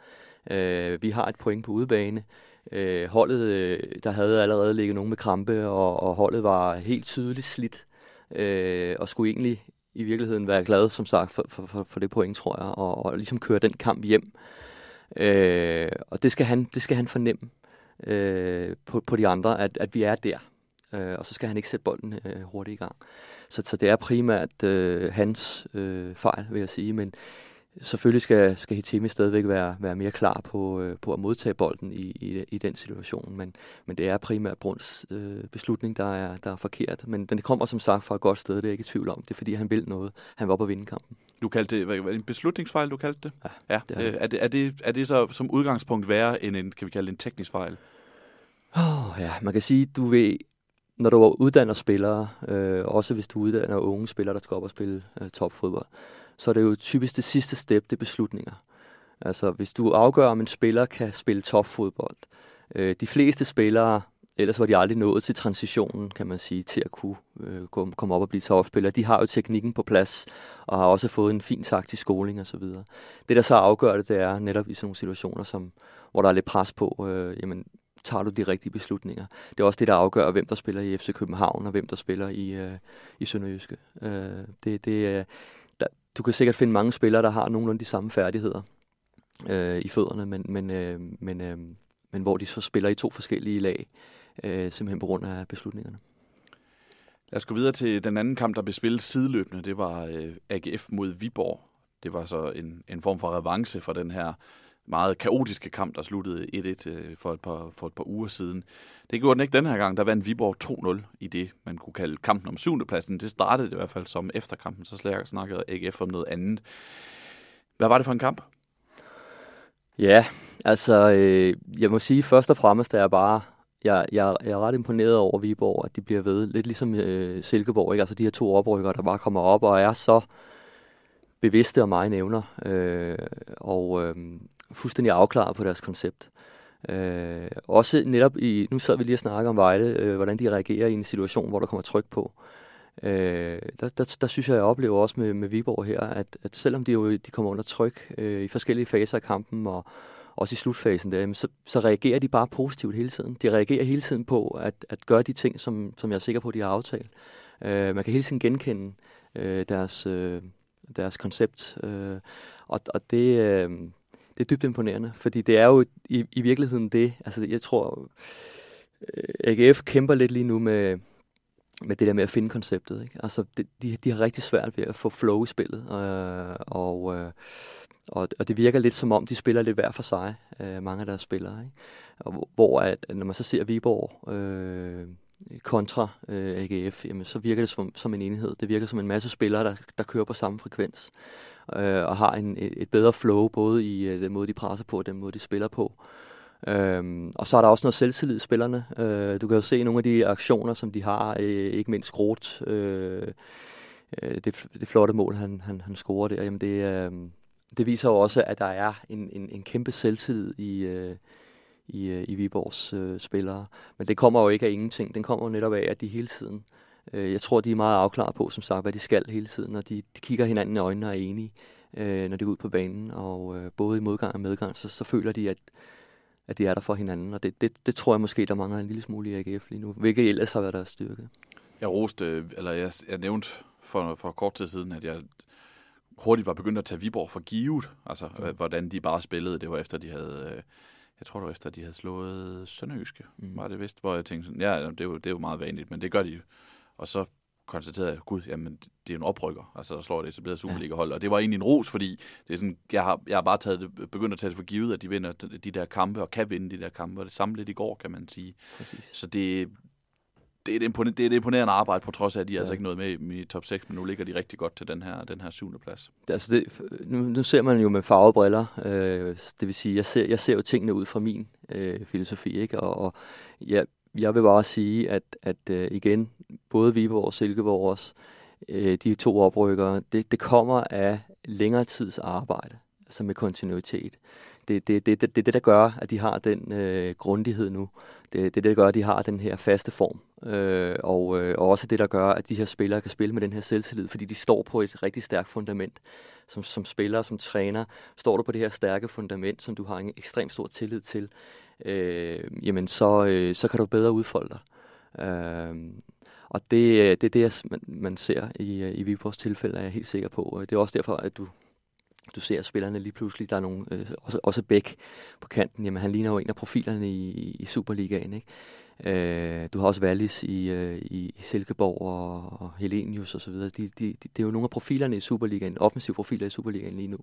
Øh, vi har et point på udebane. Øh, holdet, øh, der havde allerede ligget nogen med krampe, og, og holdet var helt tydeligt slidt øh, og skulle egentlig i virkeligheden være glad, som sagt, for, for, for, for det point, tror jeg, og, og ligesom køre den kamp hjem. Øh, og det skal han, det skal han fornemme øh, på, på de andre, at, at vi er der. Øh, og så skal han ikke sætte bolden øh, hurtigt i gang. Så, så det er primært øh, hans øh, fejl, vil jeg sige, men Selvfølgelig skal, skal Hitemi stadigvæk være, være mere klar på, øh, på at modtage bolden i, i, i den situation, men, men det er primært Bruns øh, beslutning, der er, der er forkert. Men den kommer som sagt fra et godt sted, det er jeg ikke i tvivl om. Det er fordi, han vil noget. Han var op at vinde kampen. Du kaldte det, var det en beslutningsfejl, du kaldte det? Ja, ja. Det er, det. er, det, er, det, er det så som udgangspunkt værre end en, kan vi kalde det en teknisk fejl? Oh, ja, man kan sige, du ved, når du uddanner spillere, øh, også hvis du uddanner unge spillere, der skal op og spille øh, topfodbold, så er det jo typisk det sidste step, det er beslutninger. Altså, hvis du afgør, om en spiller kan spille topfodbold. Øh, de fleste spillere, ellers var de aldrig nået til transitionen, kan man sige, til at kunne øh, komme op og blive topspillere. De har jo teknikken på plads, og har også fået en fin taktisk skoling osv. Det, der så afgør det, det er netop i sådan nogle situationer, som, hvor der er lidt pres på, øh, jamen, tager du de rigtige beslutninger. Det er også det, der afgør, hvem der spiller i FC København, og hvem der spiller i, øh, i Sønderjyske. Øh, det, det, øh, du kan sikkert finde mange spillere, der har nogenlunde de samme færdigheder øh, i fødderne, men, men, øh, men, øh, men hvor de så spiller i to forskellige lag, øh, simpelthen på grund af beslutningerne. Lad os gå videre til den anden kamp, der blev spillet sideløbende. Det var øh, AGF mod Viborg. Det var så en, en form for revanche for den her meget kaotiske kamp, der sluttede 1-1 øh, for, et par, for et par uger siden. Det gjorde den ikke den her gang. Der vandt Viborg 2-0 i det, man kunne kalde kampen om syvende pladsen. Det startede det i hvert fald som efter kampen, så snakkede AGF om noget andet. Hvad var det for en kamp? Ja, altså, øh, jeg må sige først og fremmest, at jeg bare jeg, jeg, jeg er ret imponeret over Viborg, at de bliver ved. Lidt ligesom øh, Silkeborg, ikke? altså de her to oprykkere, der bare kommer op og er så bevidste om mine evner. Øh, og, øh, fuldstændig afklaret på deres koncept. Øh, også netop i, nu sad vi lige og snakke om Vejle, øh, hvordan de reagerer i en situation, hvor der kommer tryk på. Øh, der, der, der synes jeg, jeg oplever også med, med Viborg her, at, at selvom de jo de kommer under tryk øh, i forskellige faser af kampen, og også i slutfasen, der, så, så reagerer de bare positivt hele tiden. De reagerer hele tiden på at, at gøre de ting, som, som jeg er sikker på, de har aftalt. Øh, man kan hele tiden genkende øh, deres, øh, deres koncept, øh, og, og det... Øh, det er dybt imponerende, fordi det er jo i, i virkeligheden det, altså jeg tror, øh, AGF kæmper lidt lige nu med, med det der med at finde konceptet. Ikke? Altså, det, de, de har rigtig svært ved at få flow i spillet, øh, og, øh, og, og det virker lidt som om, de spiller lidt hver for sig, øh, mange af deres spillere. Ikke? Og, hvor at, når man så ser Viborg øh, kontra øh, AGF, jamen, så virker det som, som en enhed. Det virker som en masse spillere, der, der kører på samme frekvens øh, og har en, et bedre flow, både i øh, den måde, de presser på, og den måde, de spiller på. Øhm, og så er der også noget selvtillid i spillerne. Øh, du kan jo se nogle af de aktioner, som de har, øh, ikke mindst Groth, øh, øh det, det flotte mål, han, han, han scorer der, jamen det, øh, det viser jo også, at der er en, en, en kæmpe selvtillid i, øh, i, øh, i Viborgs øh, spillere. Men det kommer jo ikke af ingenting. Den kommer jo netop af, at de hele tiden Øh, jeg tror, de er meget afklaret på, som sagt, hvad de skal hele tiden, og de, de kigger hinanden i øjnene og er enige, øh, når de er ude på banen. Og øh, både i modgang og medgang, så, så føler de, at, at de er der for hinanden. Og det, det, det tror jeg måske, der mangler en lille smule i AGF lige nu, hvilket ellers har været deres styrke. Jeg roste, eller jeg, jeg nævnte for, for kort tid siden, at jeg hurtigt var begyndt at tage Viborg for givet, altså mm. hvordan de bare spillede. Det var efter, de havde... Øh, jeg tror det var efter, de havde slået Sønderjyske, mm. var det vist, hvor jeg tænkte sådan, ja, det er, jo, det er jo meget vanligt, men det gør de og så konstateret, at gud, jamen, det er en oprykker, altså der slår det etablerede Superliga-hold, og det var egentlig en ros, fordi det er sådan, jeg, har, jeg har bare taget det, begyndt at tage det for givet, at de vinder de der kampe, og kan vinde de der kampe, og det samme lidt i går, kan man sige. Præcis. Så det, det er, et imponerende, det er et imponerende arbejde, på trods af, at de ja. altså ikke noget med i top 6, men nu ligger de rigtig godt til den her, den her syvende plads. Altså det, nu, nu ser man jo med farvebriller, øh, det vil sige, jeg ser, jeg ser jo tingene ud fra min øh, filosofi, ikke? og, og jeg, jeg vil bare sige, at, at øh, igen, både Viborg og Silkeborg også, øh, de to oprykkere, det, det kommer af længere tids arbejde, altså med kontinuitet. Det, det, det, det, det er det, der gør, at de har den øh, grundighed nu. Det, det er det, der gør, at de har den her faste form. Øh, og, øh, og også det, der gør, at de her spillere kan spille med den her selvtillid, fordi de står på et rigtig stærkt fundament. Som, som spiller, som træner, står du på det her stærke fundament, som du har en ekstremt stor tillid til, øh, jamen så, øh, så kan du bedre udfolde dig. Øh, og det, øh, det er det, man, man ser i, øh, i Viborgs tilfælde, er jeg helt sikker på. Det er også derfor, at du, du ser spillerne lige pludselig, der er nogle, øh, også, også Bæk på kanten, jamen han ligner jo en af profilerne i, i Superligaen, ikke? Øh, du har også Wallis i, øh, i, i Silkeborg og, og Helenius osv. De, de, de, det er jo nogle af profilerne i Superligaen, offensive profiler i Superligaen lige nu.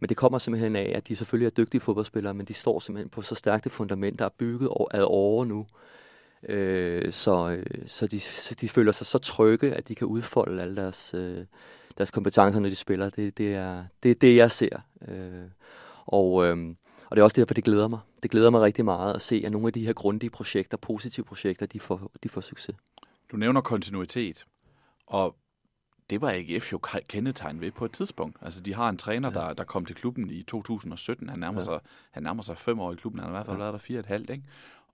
Men det kommer simpelthen af, at de selvfølgelig er dygtige fodboldspillere, men de står simpelthen på så stærkt et fundament, der er bygget ad over nu. Øh, så, øh, så, de, så de føler sig så trygge, at de kan udfolde alle deres, øh, deres kompetencer, når de spiller. Det, det, er, det er det, jeg ser. Øh, og, øh, og det er også derfor, det glæder mig. Det glæder mig rigtig meget at se, at nogle af de her grundige projekter, positive projekter, de får, de får succes. Du nævner kontinuitet, og det var AGF jo kendetegn ved på et tidspunkt. Altså, de har en træner, ja. der, der kom til klubben i 2017. Han nærmer, ja. sig, han nærmer sig fem år i klubben. Han har i hvert fald ja. været der fire og et halvt, ikke?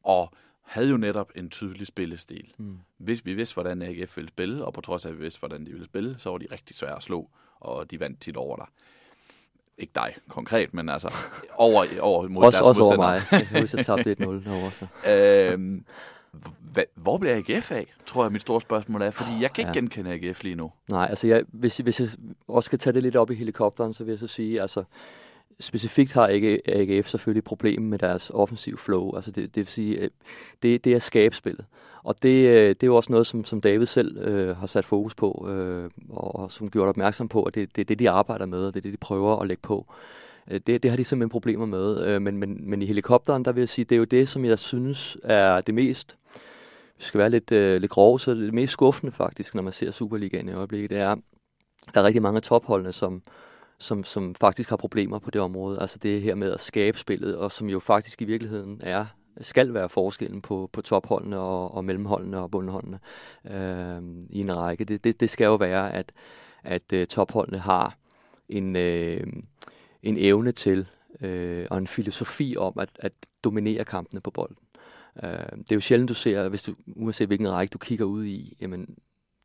Og havde jo netop en tydelig spillestil. Mm. Hvis vi vidste, hvordan AGF ville spille, og på trods af, at vi vidste, hvordan de ville spille, så var de rigtig svære at slå, og de vandt tit over dig ikke dig konkret, men altså over, over mod også, deres også over mig. Jeg jeg tabte 1-0 over så. [laughs] øhm, hvor bliver AGF af, tror jeg, mit store spørgsmål er, fordi jeg kan ikke ja. genkende AGF lige nu. Nej, altså jeg, hvis, hvis jeg også skal tage det lidt op i helikopteren, så vil jeg så sige, altså specifikt har AGF selvfølgelig problemer med deres offensiv flow, altså det, det vil sige, det, det er skabspillet. Og det, øh, det er jo også noget, som, som David selv øh, har sat fokus på, øh, og, som gjort opmærksom på, at det, det er det, de arbejder med, og det er det, de prøver at lægge på. Øh, det, det har de simpelthen problemer med. Øh, men, men, men i helikopteren, der vil jeg sige, det er jo det, som jeg synes er det mest, vi skal være lidt, øh, lidt grove, så det, det mest skuffende faktisk, når man ser Superligaen i øjeblikket, det er, der er rigtig mange af topholdene, som, som, som faktisk har problemer på det område. Altså det her med at skabe spillet, og som jo faktisk i virkeligheden er skal være forskellen på, på topholdene og, og mellemholdene og bundholdene øh, i en række. Det, det, det skal jo være, at, at uh, topholdene har en, øh, en evne til øh, og en filosofi om at, at dominere kampene på bolden. Øh, det er jo sjældent, du ser, hvis du, uanset hvilken række du kigger ud i, jamen,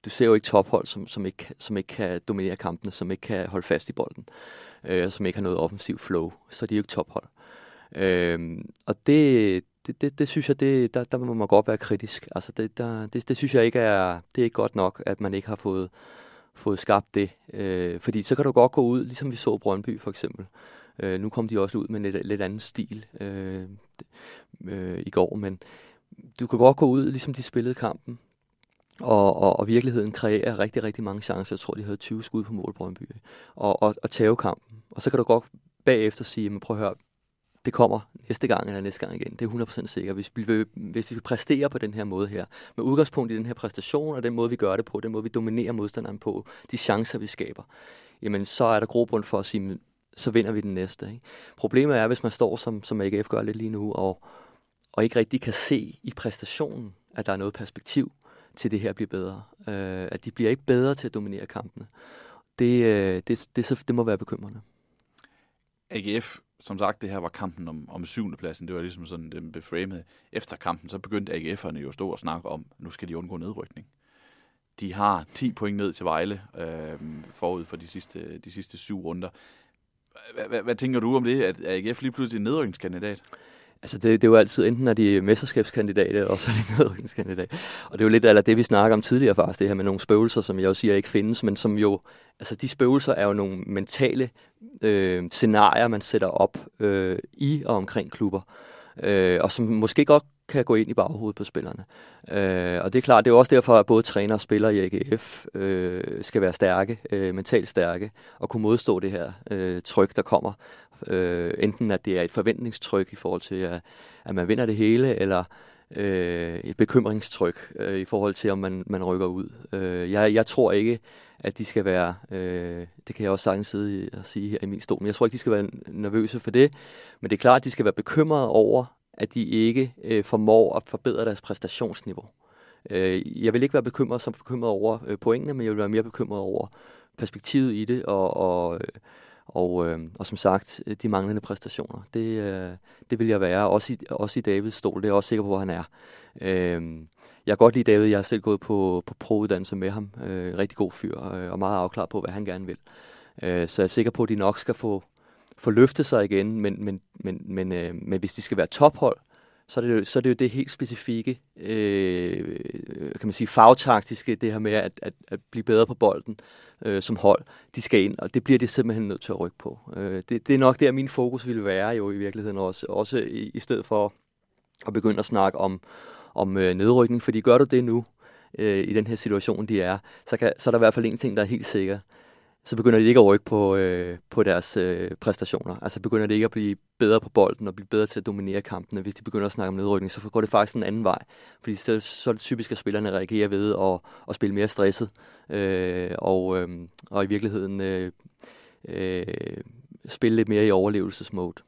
du ser jo ikke tophold, som, som, ikke, som ikke kan dominere kampene, som ikke kan holde fast i bolden, øh, som ikke har noget offensiv flow. Så de er jo ikke tophold. Øh, og det, det, det, det synes jeg, det, der, der må man godt være kritisk. Altså det, der, det, det synes jeg ikke er, det er ikke godt nok, at man ikke har fået, fået skabt det. Øh, fordi så kan du godt gå ud, ligesom vi så Brøndby for eksempel. Øh, nu kom de også ud med en lidt, lidt anden stil øh, øh, i går, men du kan godt gå ud, ligesom de spillede kampen, og, og, og virkeligheden kreerer rigtig, rigtig mange chancer. Jeg tror, de havde 20 skud på mål Brøndby. Og, og, og tage kampen. Og så kan du godt bagefter sige, men prøv at høre, det kommer næste gang eller næste gang igen. Det er 100% sikkert. Hvis vi, hvis vi præsterer på den her måde her, med udgangspunkt i den her præstation, og den måde, vi gør det på, den måde, vi dominerer modstanderen på, de chancer, vi skaber, jamen så er der grobund for at sige, så vinder vi den næste. Ikke? Problemet er, hvis man står, som, som AGF gør lidt lige nu, og, og ikke rigtig kan se i præstationen, at der er noget perspektiv til det her bliver bedre. Øh, at de bliver ikke bedre til at dominere kampene. Det, øh, det, det, det må være bekymrende. AGF som sagt, det her var kampen om, om syvende pladsen. Det var ligesom sådan, den beframede. Efter kampen, så begyndte AGF'erne jo at stå og snakke om, nu skal de undgå nedrykning. De har 10 point ned til Vejle øh, forud for de sidste, de sidste syv runder. Hvad tænker du om det, at AGF lige pludselig er en nedrykningskandidat? Altså det, det er jo altid, enten er de mesterskabskandidater, og så er de [laughs] nedrykningskandidat. Og det er jo lidt af det, vi snakker om tidligere faktisk, det her med nogle spøgelser, som jeg jo siger ikke findes, men som jo, altså de spøgelser er jo nogle mentale øh, scenarier, man sætter op øh, i og omkring klubber. øh, og som måske godt kan gå ind i baghovedet på spillerne. Øh, og det er klart, det er også derfor, at både træner og spillere i AGF øh, skal være stærke, øh, mentalt stærke, og kunne modstå det her øh, tryk, der kommer. Øh, enten at det er et forventningstryk i forhold til, at, at man vinder det hele, eller øh, et bekymringstryk øh, i forhold til, om man, man rykker ud. Øh, jeg, jeg tror ikke, at de skal være, øh, det kan jeg også sagtens sidde og sige her i min stol, men jeg tror ikke, de skal være nervøse for det. Men det er klart, at de skal være bekymrede over, at de ikke øh, formår at forbedre deres præstationsniveau. Øh, jeg vil ikke være bekymret som bekymret over øh, pointene, men jeg vil være mere bekymret over perspektivet i det, og, og, øh, og, øh, og som sagt, øh, de manglende præstationer. Det, øh, det vil jeg være, også i, også i Davids stol, det er jeg også sikker på, hvor han er. Øh, jeg kan godt lide David, jeg har selv gået på, på prouddannelse med ham. Øh, rigtig god fyr, øh, og meget afklaret på, hvad han gerne vil. Øh, så jeg er sikker på, at de nok skal få, få løftet sig igen, men, men, men, men, øh, men hvis de skal være tophold, så er det jo, så er det, jo det helt specifikke, øh, kan man sige, fagtaktiske, det her med at, at, at blive bedre på bolden øh, som hold, de skal ind, og det bliver de simpelthen nødt til at rykke på. Øh, det, det er nok der, min fokus ville være jo i virkeligheden også, også i, i stedet for at begynde at snakke om, om øh, nedrykning, fordi gør du det nu, øh, i den her situation, de er, så, kan, så er der i hvert fald en ting, der er helt sikker. Så begynder de ikke at rykke på, øh, på deres øh, præstationer. Altså begynder de ikke at blive bedre på bolden og blive bedre til at dominere kampene. Hvis de begynder at snakke om nedrykning, så går det faktisk en anden vej. Fordi så, så er det typisk, at spillerne reagerer ved at, at spille mere stresset. Øh, og, øh, og i virkeligheden øh, øh, spille lidt mere i overlevelsesmode.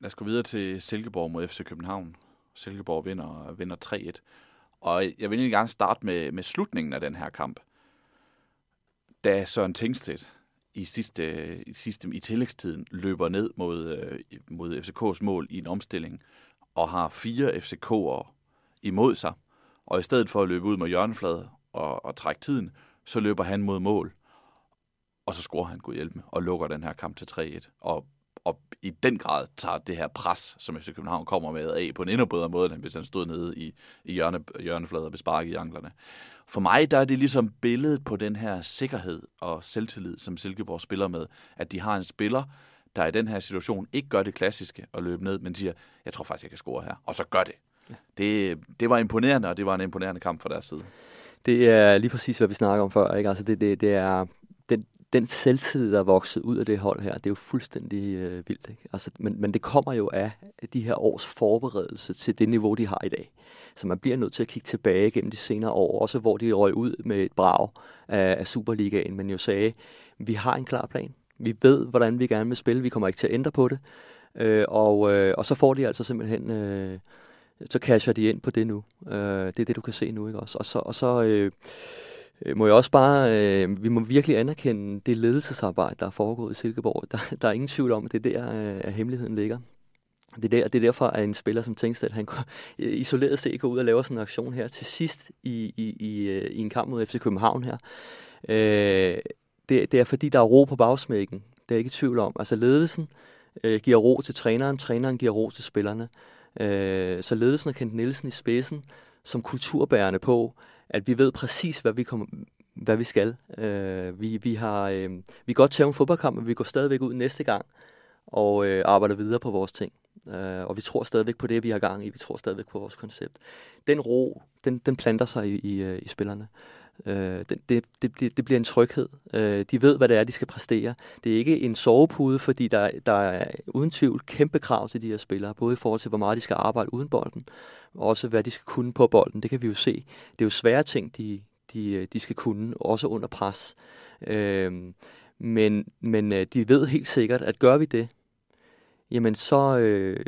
Lad os gå videre til Silkeborg mod FC København. Silkeborg vinder, vinder 3-1. Og jeg vil egentlig gerne starte med, med slutningen af den her kamp. Da Søren Tingstedt i sidste, i sidste i tillægstiden løber ned mod, øh, mod FCK's mål i en omstilling, og har fire FCK'ere imod sig, og i stedet for at løbe ud med hjørnefladet og, og trække tiden, så løber han mod mål, og så scorer han, Gud hjælp med, og lukker den her kamp til 3-1. Og og i den grad tager det her pres, som FC København kommer med af, på en endnu bedre måde, end hvis han stod nede i, i hjørne, hjørneflader og besparket i anklerne. For mig der er det ligesom billedet på den her sikkerhed og selvtillid, som Silkeborg spiller med, at de har en spiller, der i den her situation ikke gør det klassiske at løbe ned, men siger, jeg tror faktisk, jeg kan score her, og så gør det. Ja. Det, det var imponerende, og det var en imponerende kamp fra deres side. Det er lige præcis, hvad vi snakker om før. Ikke? Altså det, det, det er den den selvtid, der er vokset ud af det hold her, det er jo fuldstændig øh, vildt. Ikke? Altså, men, men det kommer jo af de her års forberedelse til det niveau, de har i dag. Så man bliver nødt til at kigge tilbage gennem de senere år, også hvor de røg ud med et brag af, af Superligaen, men jo sagde, vi har en klar plan. Vi ved, hvordan vi gerne vil spille. Vi kommer ikke til at ændre på det. Øh, og, øh, og så får de altså simpelthen... Øh, så casher de ind på det nu. Øh, det er det, du kan se nu. ikke også? Og så, og så Øh, Øh, må jeg også bare, øh, vi må virkelig anerkende det ledelsesarbejde, der er foregået i Silkeborg. Der, der er ingen tvivl om, at det er der, øh, at hemmeligheden ligger. Det er, der, det er derfor, at en spiller som Tengstedt, han går, øh, isoleret set går ud og laver sådan en aktion her til sidst i, i, i, øh, i en kamp mod FC København her. Øh, det, det er fordi, der er ro på bagsmækken. Det er ikke i tvivl om. Altså ledelsen øh, giver ro til træneren, træneren giver ro til spillerne. Øh, så ledelsen og Kent Nielsen i spidsen som kulturbærende på, at vi ved præcis, hvad vi, kommer, hvad vi skal. Øh, vi, vi, har, øh, vi kan godt tage en fodboldkamp, men vi går stadigvæk ud næste gang og øh, arbejder videre på vores ting. Øh, og vi tror stadigvæk på det, vi har gang i. Vi tror stadigvæk på vores koncept. Den ro, den, den planter sig i, i, øh, i spillerne. Øh, det, det, det, det bliver en tryghed. Øh, de ved, hvad det er, de skal præstere. Det er ikke en sovepude, fordi der, der er uden tvivl kæmpe krav til de her spillere, både i forhold til, hvor meget de skal arbejde uden bolden, og også hvad de skal kunne på bolden. Det kan vi jo se. Det er jo svære ting, de, de, øh, de skal kunne, også under pres. Øh, men, men øh, de ved helt sikkert, at gør vi det, jamen så, øh,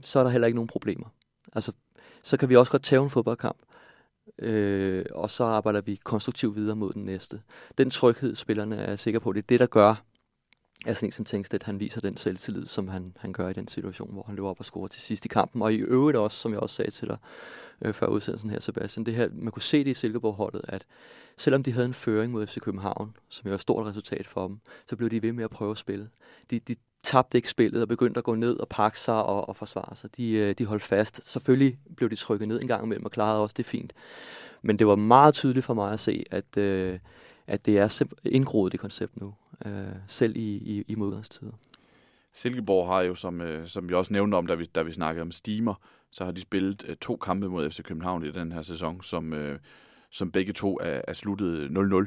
så er der heller ikke nogen problemer. Altså, så kan vi også godt tage en fodboldkamp øh, og så arbejder vi konstruktivt videre mod den næste. Den tryghed, spillerne er sikre på, det er det, der gør, at sådan en som Tengstedt, han viser den selvtillid, som han, han gør i den situation, hvor han løber op og scorer til sidst i kampen. Og i øvrigt også, som jeg også sagde til dig øh, før udsendelsen her, Sebastian, det her, man kunne se det i Silkeborg-holdet, at selvom de havde en føring mod FC København, som jo var et stort resultat for dem, så blev de ved med at prøve at spille. De, de tabte ikke spillet og begyndte at gå ned og pakke sig og, og forsvare sig. De, øh, de holdt fast. Selvfølgelig blev de trykket ned en gang imellem og klarede også det fint. Men det var meget tydeligt for mig at se, at, øh, at det er indgroet det koncept nu, øh, selv i, i, i modgangstider. Silkeborg har jo, som, øh, som vi også nævnte om, da vi, da vi snakkede om Steamer, så har de spillet øh, to kampe mod FC København i den her sæson, som, øh, som begge to er, er sluttet 0-0.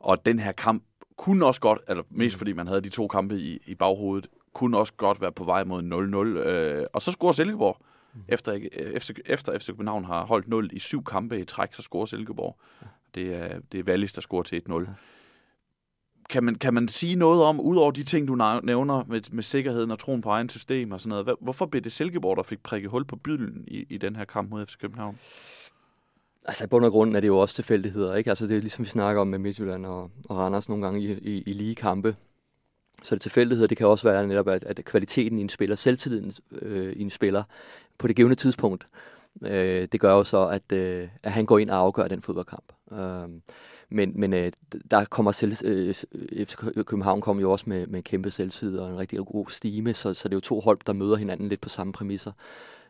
Og den her kamp kunne også godt, eller mest fordi man havde de to kampe i, i baghovedet, kunne også godt være på vej mod 0-0. Øh, og så scorer Silkeborg. Mm. Efter, øh, FC, efter FC København har holdt 0 i syv kampe i træk, så scorer Silkeborg. Det er, det er Wallis, der scorer til 1-0. Kan man, kan man sige noget om, udover de ting, du nævner med, med sikkerheden og troen på egen system og sådan noget, hvorfor blev det Silkeborg, der fik prikket hul på bydelen i, i den her kamp mod FC København? Altså i bund og grund er det jo også tilfældigheder, ikke? Altså det er ligesom vi snakker om med Midtjylland og, og Randers nogle gange i, i, i lige kampe. Så det tilfældigheder, det kan også være netop, at, at kvaliteten i en spiller, selvtilliden øh, i en spiller på det givende tidspunkt, øh, det gør jo så, at, øh, at han går ind og afgør den fodboldkamp. Øh, men, men øh, der kommer selv, øh, FC København kommer jo også med, med en kæmpe selvtid og en rigtig god stime, så, så det er jo to hold, der møder hinanden lidt på samme præmisser.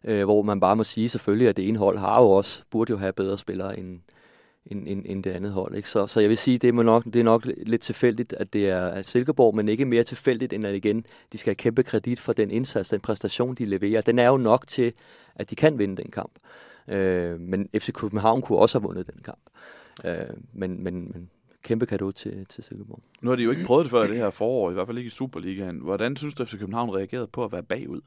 Øh, hvor man bare må sige selvfølgelig, at det ene hold har jo også, burde jo have bedre spillere end, end, end, end det andet hold. Ikke? Så, så jeg vil sige, det er, nok, det er nok lidt tilfældigt, at det er Silkeborg, men ikke mere tilfældigt, end at igen, de skal have kæmpe kredit for den indsats, den præstation, de leverer. Den er jo nok til, at de kan vinde den kamp. Øh, men FC København kunne også have vundet den kamp. Øh, men, men, men kæmpe kado til, til Silkeborg. Nu har de jo ikke prøvet det før det her forår, i hvert fald ikke i Superligaen. Hvordan synes du, at FC København reagerede på at være bagud?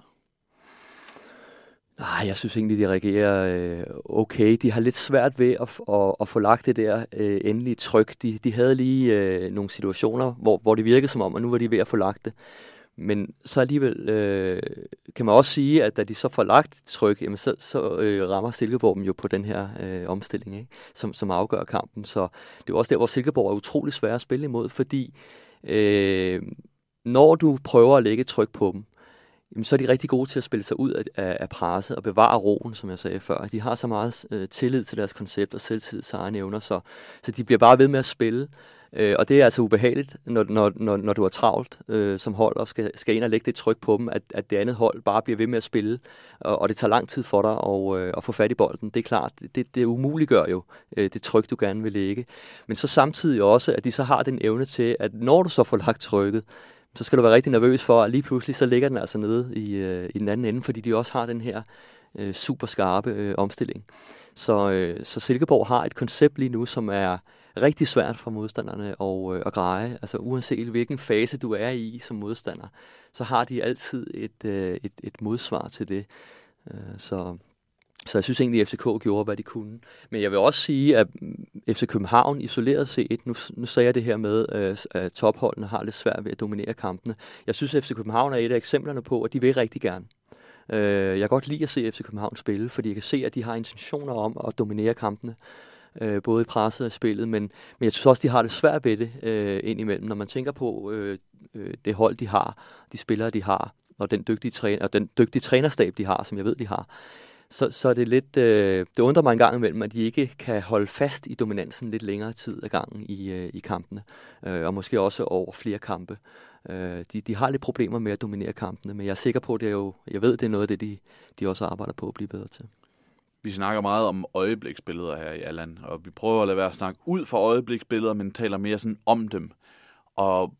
Nej, jeg synes egentlig, de reagerer øh, okay. De har lidt svært ved at, at, at få lagt det der øh, endelige tryk. De, de havde lige øh, nogle situationer, hvor, hvor det virkede som om, at nu var de ved at få lagt det. Men så alligevel øh, kan man også sige, at da de så får lagt tryk, jamen så, så øh, rammer Silkeborg dem jo på den her øh, omstilling, ikke? Som, som afgør kampen. Så det er også der, hvor Silkeborg er utrolig svær at spille imod, fordi øh, når du prøver at lægge tryk på dem, jamen, så er de rigtig gode til at spille sig ud af, af, af presset og bevare roen, som jeg sagde før. De har så meget øh, tillid til deres koncept og selvtid til egne evner, så, så de bliver bare ved med at spille. Øh, og det er altså ubehageligt, når, når, når, når du er travlt øh, som hold og skal, skal ind og lægge det tryk på dem, at, at det andet hold bare bliver ved med at spille, og, og det tager lang tid for dig at, øh, at få fat i bolden. Det er klart, det, det umuliggør jo øh, det tryk, du gerne vil lægge. Men så samtidig også, at de så har den evne til, at når du så får lagt trykket, så skal du være rigtig nervøs for, at lige pludselig så ligger den altså nede i, øh, i den anden ende, fordi de også har den her øh, super skarpe øh, omstilling. Så, øh, så Silkeborg har et koncept lige nu, som er rigtig svært for modstanderne at, øh, at greje. Altså uanset hvilken fase du er i som modstander, så har de altid et, øh, et, et modsvar til det. Øh, så, så jeg synes egentlig, at FCK gjorde, hvad de kunne. Men jeg vil også sige, at mm, FC København isoleret set, nu, nu sagde jeg det her med, øh, at topholdene har lidt svært ved at dominere kampene. Jeg synes, at FC København er et af eksemplerne på, at de vil rigtig gerne. Øh, jeg kan godt lide at se FC København spille, fordi jeg kan se, at de har intentioner om at dominere kampene øh, både i presset og spillet, men, men jeg synes også, de har det svært ved det øh, indimellem, når man tænker på øh, øh, det hold, de har, de spillere, de har, og den dygtige, træner, og den dygtige trænerstab, de har, som jeg ved, de har, så, så er det lidt, øh, det undrer mig en gang imellem, at de ikke kan holde fast i dominansen lidt længere tid ad gangen i, øh, i kampene, øh, og måske også over flere kampe. Øh, de, de har lidt problemer med at dominere kampene, men jeg er sikker på, at det er jo, jeg ved, det er noget af det, de, de også arbejder på at blive bedre til. Vi snakker meget om øjebliksbilleder her i Allan, og vi prøver at lade være at snakke ud fra øjebliksbilleder, men taler mere sådan om dem. Og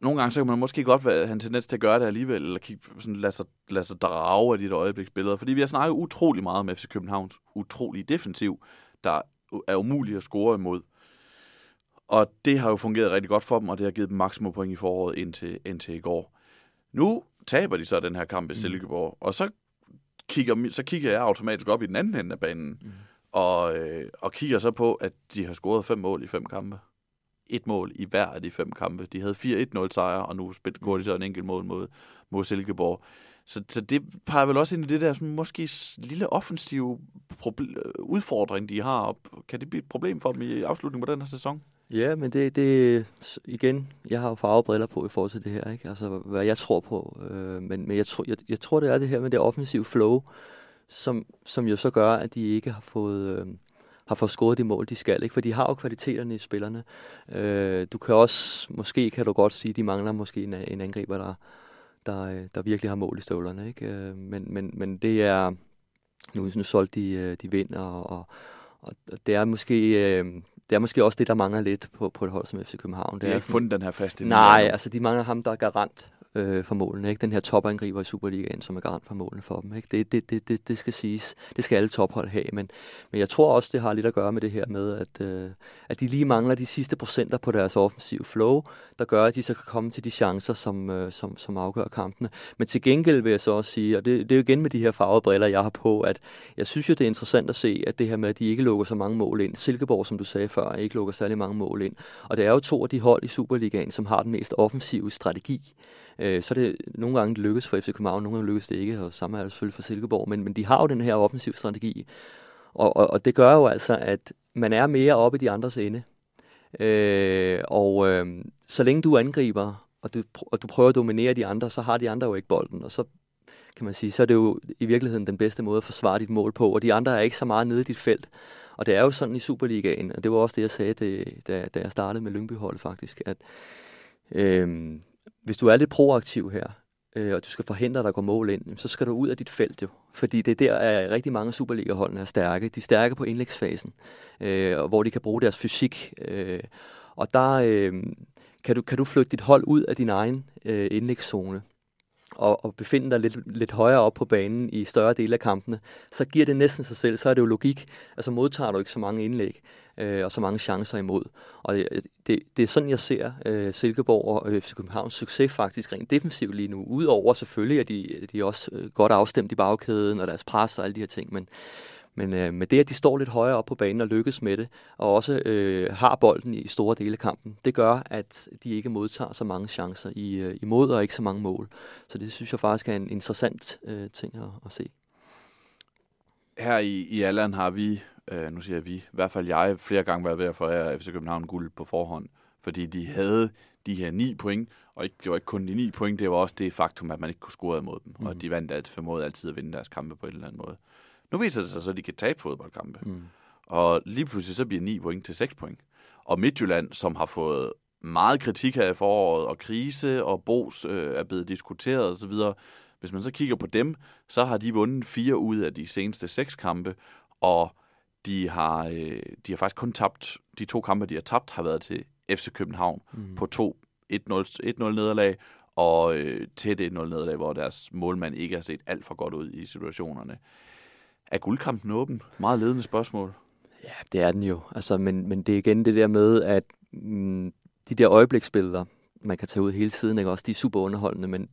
nogle gange så kan man måske godt være, have en tendens til at gøre det alligevel, eller kigge, sådan, lade, sig, lade sig drage af de der øjebliksbilleder. Fordi vi har snakket utrolig meget om FC Københavns utrolige defensiv, der er umuligt at score imod. Og det har jo fungeret rigtig godt for dem, og det har givet dem maksimum point i foråret indtil, indtil i går. Nu taber de så den her kamp i mm. Silkeborg, og så kigger, så kigger jeg automatisk op i den anden ende af banen, mm. og, øh, og kigger så på, at de har scoret fem mål i fem kampe. Et mål i hver af de fem kampe. De havde 4-1-0 sejre, og nu går de så en enkelt mål mod, mod Silkeborg. Så, så det peger vel også ind i det der sådan, måske lille offensive øh, udfordring, de har. Og kan det blive et problem for dem i afslutningen på den her sæson? Ja, men det, det igen, jeg har jo farvebriller på i forhold til det her, ikke? Altså, hvad jeg tror på. Øh, men men jeg, tror, jeg, jeg tror, det er det her med det offensive flow, som, som jo så gør, at de ikke har fået, øh, har fået scoret de mål, de skal. Ikke? For de har jo kvaliteterne i spillerne. Øh, du kan også, måske kan du godt sige, de mangler måske en, en angriber, der, der, der virkelig har mål i støvlerne. Ikke? Øh, men, men, men det er, nu, nu solgte de, øh, de vinder, og, og, og det er måske... Øh, det er måske også det, der mangler lidt på, på et hold som FC København. De har ikke fundet den her faste. Nej, altså de mangler ham, der er garant øh, for målene. Ikke? Den her topangriber i Superligaen, som er garant for målene for dem. Ikke? Det, det, det, det, det skal siges. Det skal alle tophold have. Men, men jeg tror også, det har lidt at gøre med det her med, at, øh, at de lige mangler de sidste procenter på deres offensive flow, der gør, at de så kan komme til de chancer, som, øh, som, som afgør kampene. Men til gengæld vil jeg så også sige, og det, det er jo igen med de her farvede briller, jeg har på, at jeg synes jo, det er interessant at se, at det her med, at de ikke lukker så mange mål ind. Silkeborg, som du sagde før, ikke lukker særlig mange mål ind. Og det er jo to af de hold i Superligaen, som har den mest offensive strategi. Øh, så er det nogle gange det lykkes for FC København, nogle gange lykkes det ikke, og samme er det selvfølgelig for Silkeborg, men, men de har jo den her offensiv strategi. Og, og, og det gør jo altså, at man er mere oppe i de andres ende. Øh, og øh, så længe du angriber, og du, og du prøver at dominere de andre, så har de andre jo ikke bolden, og så kan man sige, så er det jo i virkeligheden den bedste måde at forsvare dit mål på, og de andre er ikke så meget nede i dit felt. Og det er jo sådan i Superligaen, og det var også det, jeg sagde, det, da, da jeg startede med Lyngbyholdet faktisk, at øh, hvis du er lidt proaktiv her, øh, og du skal forhindre, at der går mål ind, så skal du ud af dit felt jo. Fordi det er der, at rigtig mange Superliga-holdene er stærke. De er stærke på indlægsfasen, øh, hvor de kan bruge deres fysik. Øh, og der øh, kan, du, kan du flytte dit hold ud af din egen øh, indlægszone og, og befinde dig lidt, lidt højere op på banen i større dele af kampene, så giver det næsten sig selv. Så er det jo logik. Altså modtager du ikke så mange indlæg øh, og så mange chancer imod. Og det, det, det er sådan, jeg ser øh, Silkeborg og øh, FC Københavns succes faktisk rent defensivt lige nu. Udover selvfølgelig, at de, de er også øh, godt afstemt i bagkæden og deres pres og alle de her ting. Men, men øh, med det, at de står lidt højere op på banen og lykkes med det, og også øh, har bolden i store dele af kampen, det gør, at de ikke modtager så mange chancer i, øh, imod og ikke så mange mål. Så det synes jeg faktisk er en interessant øh, ting at, at se. Her i, i Alland har vi, øh, nu siger jeg vi, i hvert fald jeg, flere gange været ved at forære FC København guld på forhånd, fordi de havde de her ni point, og ikke, det var ikke kun de ni point, det var også det faktum, at man ikke kunne score imod dem, mm. og de vandt at formåede altid at vinde deres kampe på en eller anden måde. Nu viser det sig så, at de kan tabe fodboldkampe. Mm. Og lige pludselig så bliver 9 point til 6 point. Og Midtjylland, som har fået meget kritik her i foråret, og krise, og Bos øh, er blevet diskuteret osv., hvis man så kigger på dem, så har de vundet fire ud af de seneste seks kampe, og de har, øh, de har faktisk kun tabt, de to kampe, de har tabt, har været til FC København mm. på to 1-0 nederlag, og øh, tæt 1-0 nederlag, hvor deres målmand ikke har set alt for godt ud i situationerne. Er guldkampen åben? Meget ledende spørgsmål. Ja, det er den jo. Altså, men, men det er igen det der med, at mm, de der øjebliksbilleder, man kan tage ud hele tiden, ikke? også de er super underholdende, men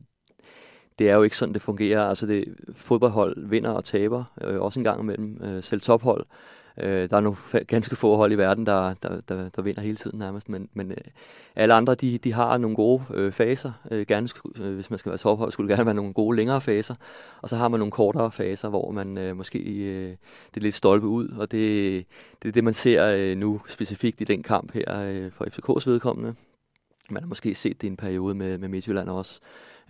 det er jo ikke sådan, det fungerer. Altså, det, fodboldhold vinder og taber, øh, også en gang imellem. Øh, selv tophold Øh, Øh, der er nogle ganske få hold i verden, der, der, der, der vinder hele tiden nærmest, men, men øh, alle andre, de, de har nogle gode øh, faser. Øh, gerne, øh, hvis man skal være tophold, skulle det gerne være nogle gode længere faser. Og så har man nogle kortere faser, hvor man øh, måske øh, det er lidt stolpe ud, og det, det er det, man ser øh, nu specifikt i den kamp her øh, for FCK's vedkommende. Man har måske set det i en periode med, med Midtjylland også.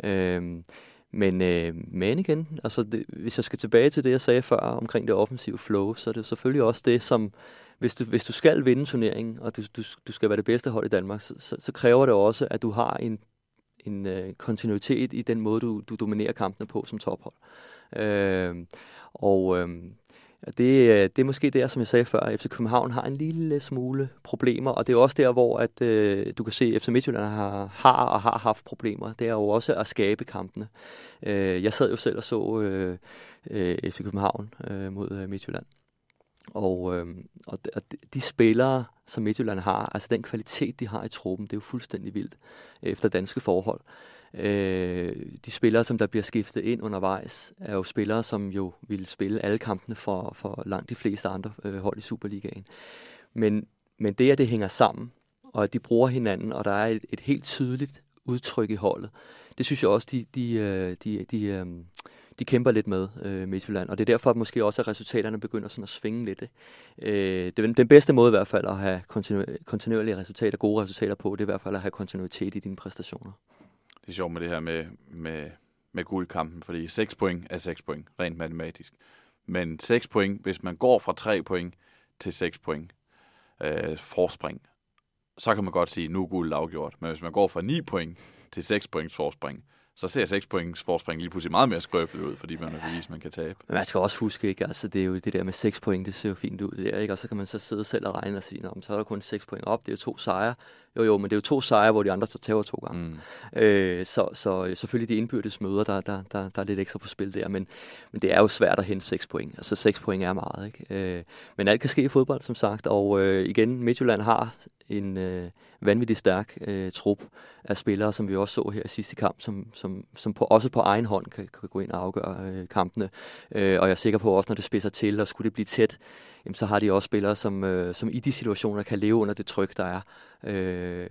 Øh, men, øh, men igen, altså det, hvis jeg skal tilbage til det, jeg sagde før omkring det offensive flow, så er det selvfølgelig også det, som hvis du, hvis du skal vinde turneringen, og du, du, du skal være det bedste hold i Danmark, så, så, så kræver det også, at du har en, en øh, kontinuitet i den måde, du, du dominerer kampene på som tophold. Øh, og øh, det, øh, det er måske der, som jeg sagde før, at FC København har en lille smule problemer, og det er også der, hvor at, øh, du kan se, at FC Midtjylland har, har og har haft problemer. Det er jo også at skabe kampene. Øh, jeg sad jo selv og så øh, øh, FC København øh, mod øh, Midtjylland. Og, øh, og, de, og de spillere, som Midtjylland har, altså den kvalitet, de har i truppen, det er jo fuldstændig vildt øh, efter danske forhold. Øh, de spillere, som der bliver skiftet ind undervejs, er jo spillere, som jo vil spille alle kampene for, for langt de fleste andre øh, hold i Superligaen. Men, men det, at det hænger sammen, og at de bruger hinanden, og der er et, et helt tydeligt udtryk i holdet, det synes jeg også, de, de, øh, de, de, øh, de kæmper lidt med øh, Midtjylland. Og det er derfor at måske også, at resultaterne begynder sådan at svinge lidt. Øh, det er den bedste måde i hvert fald at have kontinu- kontinuerlige resultater, gode resultater på, det er i hvert fald at have kontinuitet i dine præstationer det er sjovt med det her med, med, med guldkampen, fordi 6 point er 6 point, rent matematisk. Men 6 point, hvis man går fra 3 point til 6 point øh, forspring, så kan man godt sige, nu er guld afgjort. Men hvis man går fra 9 point til 6 points forspring, så ser 6 points forspring lige pludselig meget mere skrøbeligt ud, fordi man har bevist, at man kan tabe. Men man skal også huske, ikke? Altså, det er jo det der med 6 point, det ser jo fint ud der, ikke? og så kan man så sidde selv og regne og sige, så er der kun 6 point op, det er jo to sejre. Jo, jo, men det er jo to sejre, hvor de andre så tager to gange. Mm. Øh, så, så selvfølgelig de indbyrdes møder, der, der, der, der er lidt ekstra på spil der, men, men det er jo svært at hente 6 point. Altså 6 point er meget, ikke? Øh, men alt kan ske i fodbold, som sagt, og øh, igen, Midtjylland har en øh, vanvittig stærk øh, trup af spillere, som vi også så her i sidste kamp, som, som, som på, også på egen hånd kan, kan gå ind og afgøre øh, kampene. Øh, og jeg er sikker på også, når det spidser til, og skulle det blive tæt, jamen, så har de også spillere, som, øh, som i de situationer kan leve under det tryk, der er, øh,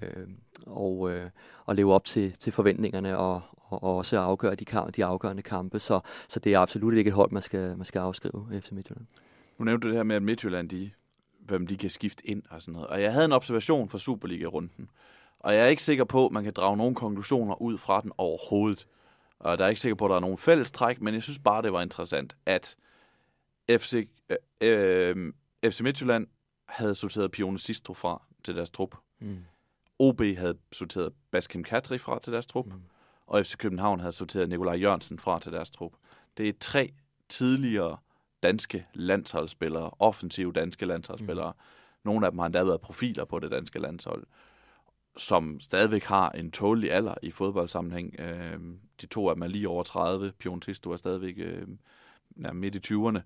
og, øh, og leve op til, til forventningerne, og, og også afgøre de, kamp, de afgørende kampe. Så, så det er absolut ikke et hold, man skal, man skal afskrive efter Midtjylland. Nu nævnte du det her med, at Midtjylland, de, hvem de kan skifte ind og sådan noget. Og jeg havde en observation fra Superliga-runden. Og jeg er ikke sikker på, at man kan drage nogle konklusioner ud fra den overhovedet. Og der er ikke sikker på, at der er nogen fælles træk, men jeg synes bare, det var interessant, at FC, øh, øh, FC Midtjylland havde sorteret Pione Sistro fra til deres trup. Mm. OB havde sorteret Baskim Katri fra til deres trup. Mm. Og FC København havde sorteret Nikolaj Jørgensen fra til deres trup. Det er tre tidligere danske landsholdsspillere, offensive danske landsholdsspillere. Mm. Nogle af dem har endda været profiler på det danske landshold, som stadigvæk har en tålig alder i fodboldsammenhæng. Øh, de to af dem er lige over 30. Pion Tisto er stadigvæk øh, midt i 20'erne,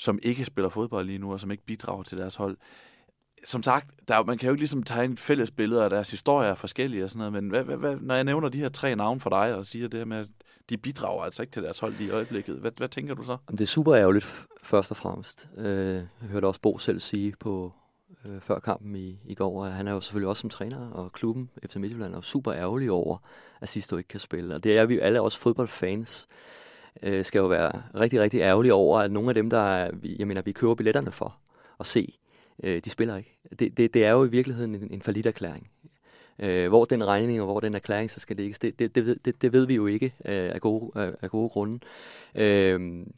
som ikke spiller fodbold lige nu, og som ikke bidrager til deres hold. Som sagt, der, man kan jo ikke ligesom tegne fælles billeder og deres historier forskellige og sådan noget, men hvad, hvad, hvad, når jeg nævner de her tre navne for dig og siger det her med, at de bidrager altså ikke til deres hold i øjeblikket, hvad, hvad tænker du så? Det er super ærgerligt, først og fremmest. Øh, jeg hørte også Bo selv sige på øh, før kampen i, i går, at han er jo selvfølgelig også som træner, og klubben efter Midtjylland er super ærgerlig over, at Sisto ikke kan spille. Og det er vi alle også fodboldfans øh, skal jo være rigtig, rigtig ærgerlige over, at nogle af dem, der jeg mener, vi køber billetterne for at se, øh, de spiller ikke. Det, det, det er jo i virkeligheden en, en forlidt erklæring. Øh, hvor den regning og hvor den erklæring så skal ligge, det, det, det, det, det ved vi jo ikke øh, af, gode, af, af gode grunde. Øhm,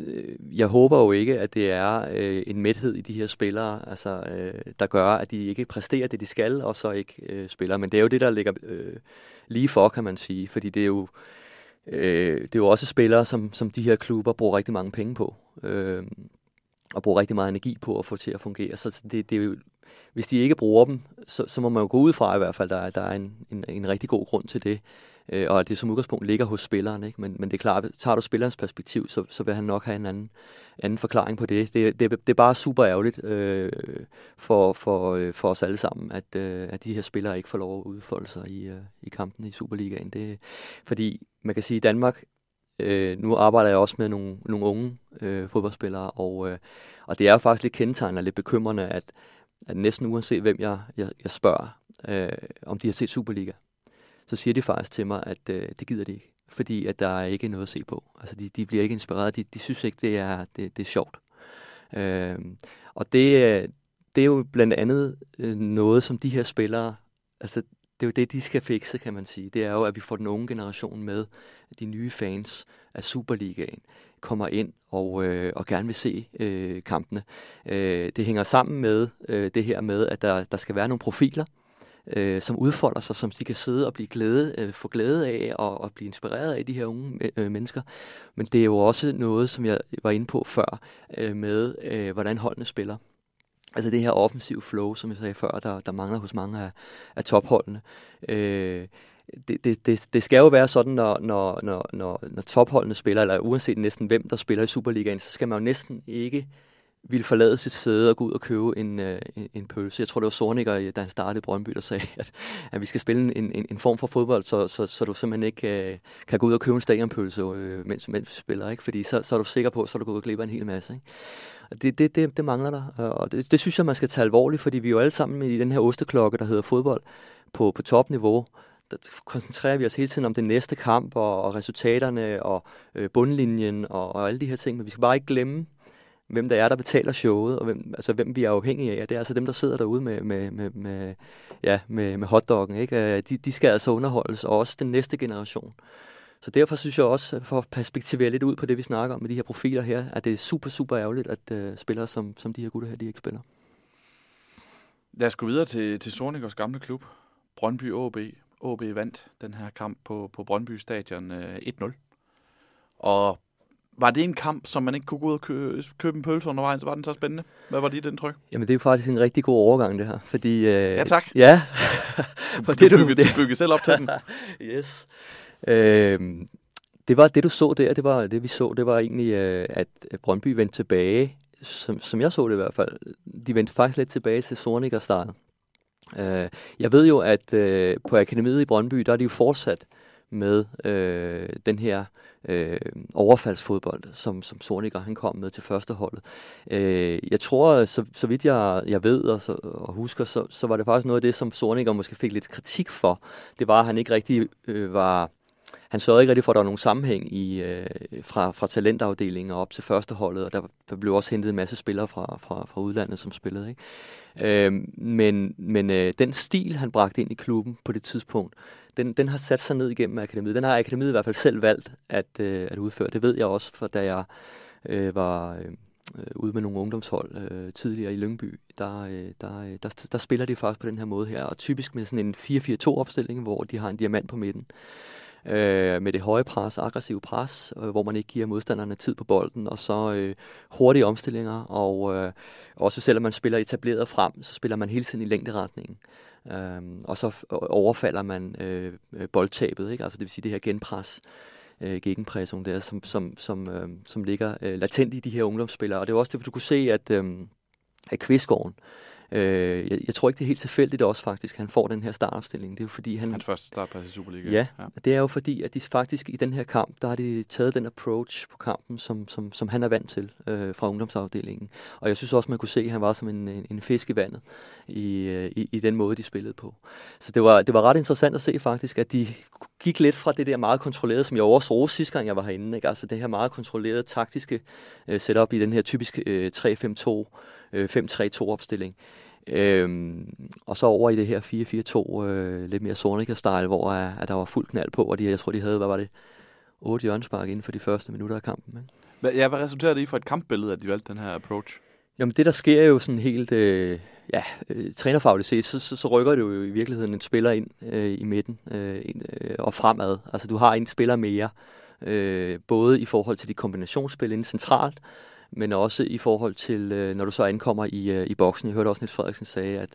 øh, jeg håber jo ikke, at det er øh, en mæthed i de her spillere, altså, øh, der gør, at de ikke præsterer det, de skal, og så ikke øh, spiller. Men det er jo det, der ligger øh, lige for, kan man sige, fordi det er jo øh, det er jo også spillere, som, som de her klubber bruger rigtig mange penge på. Øh, og bruger rigtig meget energi på at få til at fungere. Så det, det er jo, hvis de ikke bruger dem, så, så må man jo gå ud fra i hvert fald, der, der er en, en, en rigtig god grund til det. Øh, og at det som udgangspunkt ligger hos spilleren. Ikke? Men, men det er klart, tager du spillerens perspektiv, så, så vil han nok have en anden, anden forklaring på det. Det, det, det er bare super ærgerligt øh, for, for, øh, for os alle sammen, at, øh, at de her spillere ikke får lov at udfolde sig i, øh, i kampen i Superligaen. Det, fordi man kan sige, i Danmark Øh, nu arbejder jeg også med nogle, nogle unge øh, fodboldspillere, og, øh, og det er faktisk lidt kendetegnende og lidt bekymrende, at, at næsten uanset hvem jeg, jeg, jeg spørger, øh, om de har set Superliga, så siger de faktisk til mig, at øh, det gider de ikke, fordi at der er ikke noget at se på. Altså de, de bliver ikke inspireret, de, de synes ikke, det er, det, det er sjovt. Øh, og det, øh, det er jo blandt andet øh, noget, som de her spillere, altså det er jo det, de skal fikse, kan man sige. Det er jo, at vi får den unge generation med, de nye fans af Superligaen, kommer ind og, øh, og gerne vil se øh, kampene. Øh, det hænger sammen med øh, det her med, at der, der skal være nogle profiler, øh, som udfolder sig, som de kan sidde og blive glæde, øh, få glæde af og, og blive inspireret af, de her unge øh, mennesker. Men det er jo også noget, som jeg var inde på før, øh, med øh, hvordan holdene spiller. Altså det her offensiv flow, som jeg sagde før, der, der mangler hos mange af, af topholdene. Øh, det, det, det, det skal jo være sådan, når, når, når, når, når topholdene spiller, eller uanset næsten hvem, der spiller i Superligaen, så skal man jo næsten ikke ville forlade sit sæde og gå ud og købe en, øh, en, en pølse. Jeg tror, det var Sorniger, øh, da han startede Brøndby, der sagde, at, at vi skal spille en, en, en form for fodbold, så, så, så du simpelthen ikke uh, kan gå ud og købe en stadionpølse, uh, mens, mens vi spiller. Ikke? Fordi så, så er du sikker på, så er du gået og glip af en hel masse. Ikke? Det, det, det, det mangler der, og det, det synes jeg, man skal tage alvorligt, fordi vi er jo alle sammen i den her osteklokke, der hedder fodbold, på, på topniveau. Der koncentrerer vi os hele tiden om den næste kamp, og, og resultaterne, og øh, bundlinjen, og, og alle de her ting, men vi skal bare ikke glemme, hvem der er, der betaler showet, og hvem, altså, hvem vi er afhængige af. Det er altså dem, der sidder derude med, med, med, med, ja, med, med hotdoggen. Ikke? Øh, de, de skal altså underholdes, og også den næste generation. Så derfor synes jeg også, for at perspektivere lidt ud på det, vi snakker om med de her profiler her, at det er super, super ærgerligt, at uh, spillere som, som de her gutter her, de ikke spiller. Lad os gå videre til, til Sornikers gamle klub, Brøndby AB. AB vandt den her kamp på, på Brøndby Stadion uh, 1-0. Og var det en kamp, som man ikke kunne gå ud og købe, købe en pølse undervejs? Var den så spændende? Hvad var lige den tryk? Jamen, det er jo faktisk en rigtig god overgang, det her. Fordi, øh, ja, tak. Ja. [laughs] For det, du, du, byggede, du byggede selv op til den. [laughs] yes. Øh, det var det, du så der. Det var det, vi så. Det var egentlig, øh, at Brøndby vendte tilbage, som, som jeg så det i hvert fald. De vendte faktisk lidt tilbage til Sornik og starten. Øh, jeg ved jo, at øh, på Akademiet i Brøndby, der er de jo fortsat med øh, den her øh, overfaldsfodbold, som, som Sorniger han kom med til førsteholdet. Øh, jeg tror, så, så vidt jeg, jeg ved og, så, og husker, så, så var det faktisk noget af det, som Sorniger måske fik lidt kritik for. Det var, at han ikke rigtig øh, var... Han sørgede ikke rigtig for, at der var nogen sammenhæng i, øh, fra, fra talentafdelingen op til førsteholdet, og der, der blev også hentet en masse spillere fra, fra, fra udlandet, som spillede. Ikke? Øh, men men øh, den stil, han bragte ind i klubben på det tidspunkt, den, den har sat sig ned igennem akademiet. Den har akademiet i hvert fald selv valgt at, øh, at udføre. Det ved jeg også, for da jeg øh, var øh, ude med nogle ungdomshold øh, tidligere i Lyngby, der, øh, der, øh, der, der spiller de faktisk på den her måde her. Og typisk med sådan en 4-4-2-opstilling, hvor de har en diamant på midten. Øh, med det høje pres, aggressive pres, øh, hvor man ikke giver modstanderne tid på bolden, og så øh, hurtige omstillinger, og øh, også selvom man spiller etableret frem, så spiller man hele tiden i længderetningen. Øhm, og så øh, overfalder man øh, boldtabet, ikke? altså det vil sige det her genpres, øh, gegenpressung der, som, som, som, øh, som ligger øh, latent i de her ungdomsspillere. Og det er også det, du kunne se, at, øh, at Kvistgården, Øh, jeg, jeg tror ikke, det er helt tilfældigt også faktisk, at han får den her startopstilling. Det er jo fordi, han... Hans første startplads i Superliga. Ja, ja, det er jo fordi, at de faktisk i den her kamp, der har de taget den approach på kampen, som, som, som han er vant til øh, fra ungdomsafdelingen. Og jeg synes også, man kunne se, at han var som en, en, en fisk i vandet i, øh, i, i den måde, de spillede på. Så det var, det var ret interessant at se faktisk, at de gik lidt fra det der meget kontrollerede, som jeg også roste sidste gang, jeg var herinde. Ikke? Altså det her meget kontrollerede taktiske øh, setup i den her typiske øh, 3-5-2 5-3-2 opstilling. Øhm, og så over i det her 4-4-2, øh, lidt mere Sornica-style, hvor uh, at der var fuld knald på, og de, jeg tror, de havde, hvad var det, 8 hjørnespark inden for de første minutter af kampen. Ikke? Hvad, ja, hvad resulterer det i for et kampbillede, at de valgte den her approach? Jamen det, der sker jo sådan helt, øh, ja, øh, trænerfagligt set, så, så, så rykker det jo i virkeligheden en spiller ind øh, i midten øh, ind, øh, og fremad. Altså du har en spiller mere, øh, både i forhold til de kombinationsspil inden centralt, men også i forhold til, øh, når du så ankommer i, øh, i boksen. Jeg hørte også, Niels Frederiksen sagde, at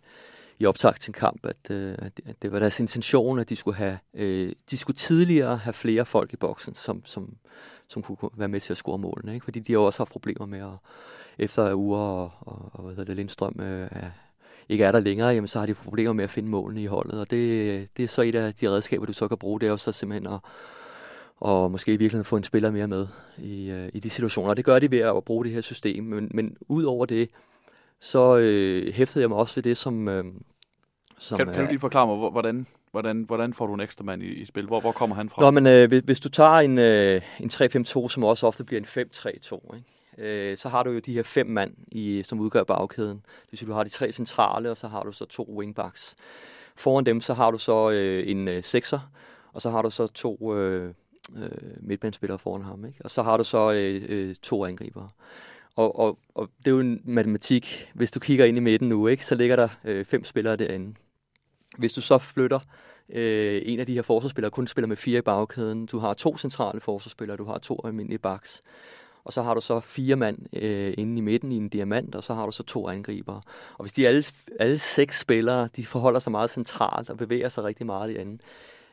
i optakt til en kamp, at, øh, at det var deres intention, at de skulle have, øh, de skulle tidligere have flere folk i boksen, som, som, som kunne være med til at score målene. Ikke? Fordi de har også haft problemer med at, efter uger og, og, og hvad hedder det, Lindstrøm øh, er, ikke er der længere, jamen, så har de problemer med at finde målene i holdet. Og det, det er så et af de redskaber, du så kan bruge, det er jo så simpelthen at, og måske i virkeligheden få en spiller mere med i, øh, i de situationer. Og det gør de ved at bruge det her system. Men, men ud over det, så øh, hæftede jeg mig også ved det, som... Øh, som kan, kan du lige forklare mig, hvordan, hvordan, hvordan får du en ekstra mand i, i spil? Hvor, hvor kommer han fra? Nå, men øh, hvis, hvis du tager en, øh, en 3-5-2, som også ofte bliver en 5-3-2, ikke? Øh, så har du jo de her fem mand, i, som udgør bagkæden. Det vil sige, du har de tre centrale, og så har du så to wingbacks. Foran dem, så har du så øh, en øh, sekser, og så har du så to øh, øh, midtbanespillere foran ham. Ikke? Og så har du så øh, øh, to angribere. Og, og, og det er jo en matematik. Hvis du kigger ind i midten nu, ikke, så ligger der øh, fem spillere derinde. Hvis du så flytter øh, en af de her forsvarsspillere, kun spiller med fire i bagkæden, du har to centrale forsvarsspillere, du har to almindelige backs, og så har du så fire mand øh, inde i midten i en diamant, og så har du så to angribere. Og hvis de alle, alle seks spillere, de forholder sig meget centralt og bevæger sig rigtig meget i anden,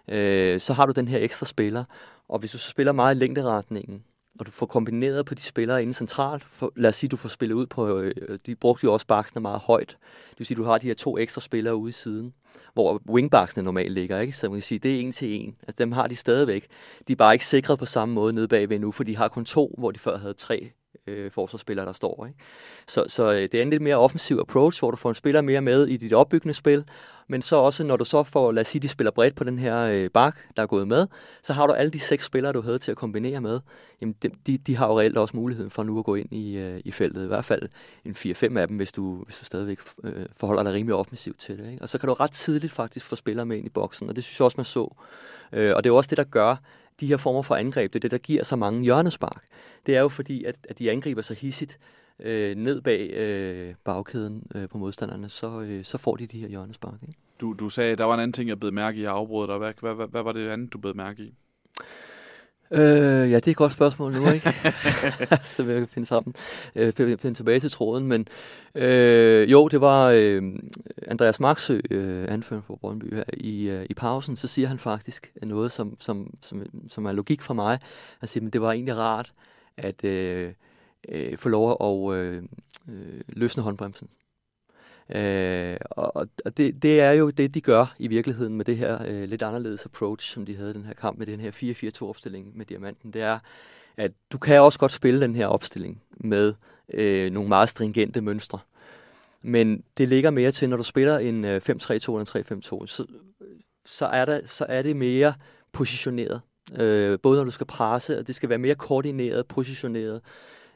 øh, så har du den her ekstra spiller, og hvis du så spiller meget i længderetningen, og du får kombineret på de spillere inde centralt, for, lad os sige, du får spillet ud på, øh, de brugte jo også baksene meget højt. Det vil sige, du har de her to ekstra spillere ude i siden, hvor wingbaksene normalt ligger, ikke? Så man kan sige, det er en til en. Altså dem har de stadigvæk. De er bare ikke sikret på samme måde nede bagved nu, for de har kun to, hvor de før havde tre øh, forsvarsspillere, der står. Ikke? Så, så øh, det er en lidt mere offensiv approach, hvor du får en spiller mere med i dit opbyggende spil, men så også, når du så får, lad os sige, de spiller bredt på den her øh, bak, der er gået med, så har du alle de seks spillere, du havde til at kombinere med. Jamen, de, de, de har jo reelt også muligheden for nu at gå ind i, øh, i feltet. I hvert fald en 4-5 af dem, hvis du, hvis du stadigvæk øh, forholder dig rimelig offensivt til det. Ikke? Og så kan du ret tidligt faktisk få spillere med ind i boksen, og det synes jeg også, man så. Øh, og det er også det, der gør, de her former for angreb, det er det, der giver så mange hjørnespark. Det er jo fordi, at, at de angriber så hissigt øh, ned bag øh, bagkæden øh, på modstanderne, så, øh, så får de de her hjørnespark. Ikke? Du, du sagde, der var en anden ting, jeg blev mærke i, jeg afbrød dig. Hvad, hvad, hvad, hvad var det andet, du blev mærke i? Øh, ja, det er et godt spørgsmål nu, ikke? [laughs] [laughs] så vil jeg finde sammen, øh, finde tilbage til tråden. Men øh, jo, det var øh, Andreas Marksø, øh, anfører for Brøndby her, i, øh, i pausen, så siger han faktisk noget, som, som, som, som er logik for mig. Han siger, at det var egentlig rart at øh, øh, få lov at øh, øh, løsne håndbremsen. Øh, og og det, det er jo det, de gør i virkeligheden med det her øh, lidt anderledes approach, som de havde den her kamp med den her 4-4-2-opstilling med Diamanten. Det er, at du kan også godt spille den her opstilling med øh, nogle meget stringente mønstre. Men det ligger mere til, når du spiller en øh, 5-3-2 eller 3-5-2, så, så, er der, så er det mere positioneret. Øh, både når du skal presse, og det skal være mere koordineret, positioneret,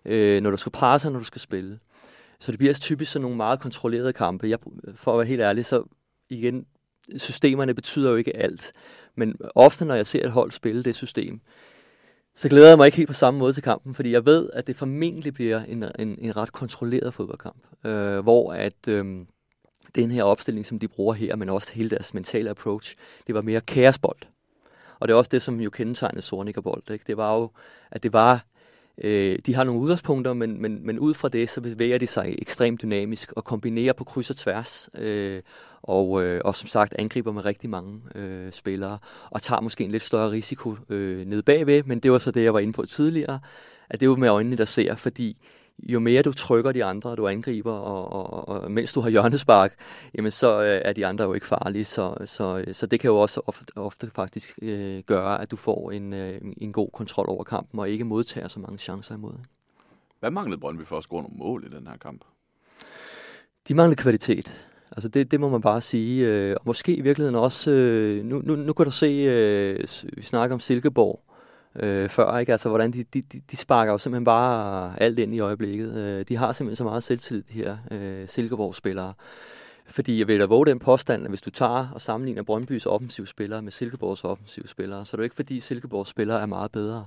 øh, når du skal presse og når du skal spille. Så det bliver typisk sådan nogle meget kontrollerede kampe. Jeg, for at være helt ærlig, så igen, systemerne betyder jo ikke alt. Men ofte, når jeg ser et hold spille det system, så glæder jeg mig ikke helt på samme måde til kampen, fordi jeg ved, at det formentlig bliver en, en, en ret kontrolleret fodboldkamp, øh, hvor at øh, den her opstilling, som de bruger her, men også hele deres mentale approach, det var mere kaosbold. Og det er også det, som jo kendetegnede Sornik. Ikke? Det var jo, at det var Øh, de har nogle udgangspunkter, men, men, men ud fra det, så bevæger de sig ekstremt dynamisk og kombinerer på kryds og tværs. Øh, og, øh, og som sagt angriber med rigtig mange øh, spillere, og tager måske en lidt større risiko øh, ned bagved, men det var så det, jeg var inde på tidligere, at det er jo med øjnene, der ser, fordi jo mere du trykker de andre, du angriber, og, og, og mens du har hjørnespark, jamen så øh, er de andre jo ikke farlige. Så, så, så det kan jo også ofte, ofte faktisk øh, gøre, at du får en, øh, en god kontrol over kampen, og ikke modtager så mange chancer imod. Hvad manglede Brøndby for at score nogle mål i den her kamp? De manglede kvalitet. Altså det, det må man bare sige. Øh, og måske i virkeligheden også, øh, nu, nu, nu kan du se, øh, vi snakker om Silkeborg, øh, før, ikke? Altså, hvordan de, de, de sparker jo simpelthen bare alt ind i øjeblikket. Øh, de har simpelthen så meget selvtillid, de her øh, Silkeborg-spillere. Fordi jeg vil da våge den påstand, at hvis du tager og sammenligner Brøndbys offensive spillere med Silkeborgs offensive spillere, så er det jo ikke fordi Silkeborgs spillere er meget bedre.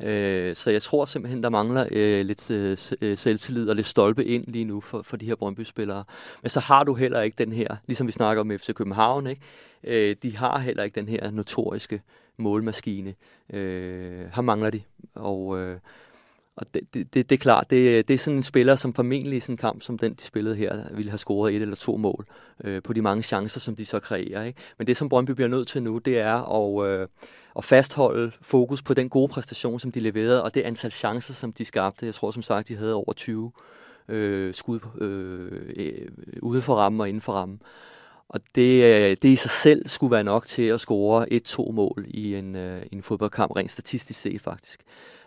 Øh, så jeg tror simpelthen, der mangler øh, lidt øh, øh, selvtillid og lidt stolpe ind lige nu for, for de her Brøndby-spillere. Men så har du heller ikke den her, ligesom vi snakker om FC København, ikke? Øh, de har heller ikke den her notoriske målmaskine. Øh, her mangler de. Og, øh, og det, det, det, det er klart, det, det er sådan en spiller, som formentlig i sådan en kamp som den, de spillede her, ville have scoret et eller to mål øh, på de mange chancer, som de så kreerer. Ikke? Men det, som Brøndby bliver nødt til nu, det er at, øh, at fastholde fokus på den gode præstation, som de leverede, og det antal chancer, som de skabte. Jeg tror som sagt, de havde over 20 øh, skud øh, øh, ude for rammen og inden for rammen. Og det, øh, det i sig selv skulle være nok til at score et-to mål i en, øh, en fodboldkamp, rent statistisk set faktisk.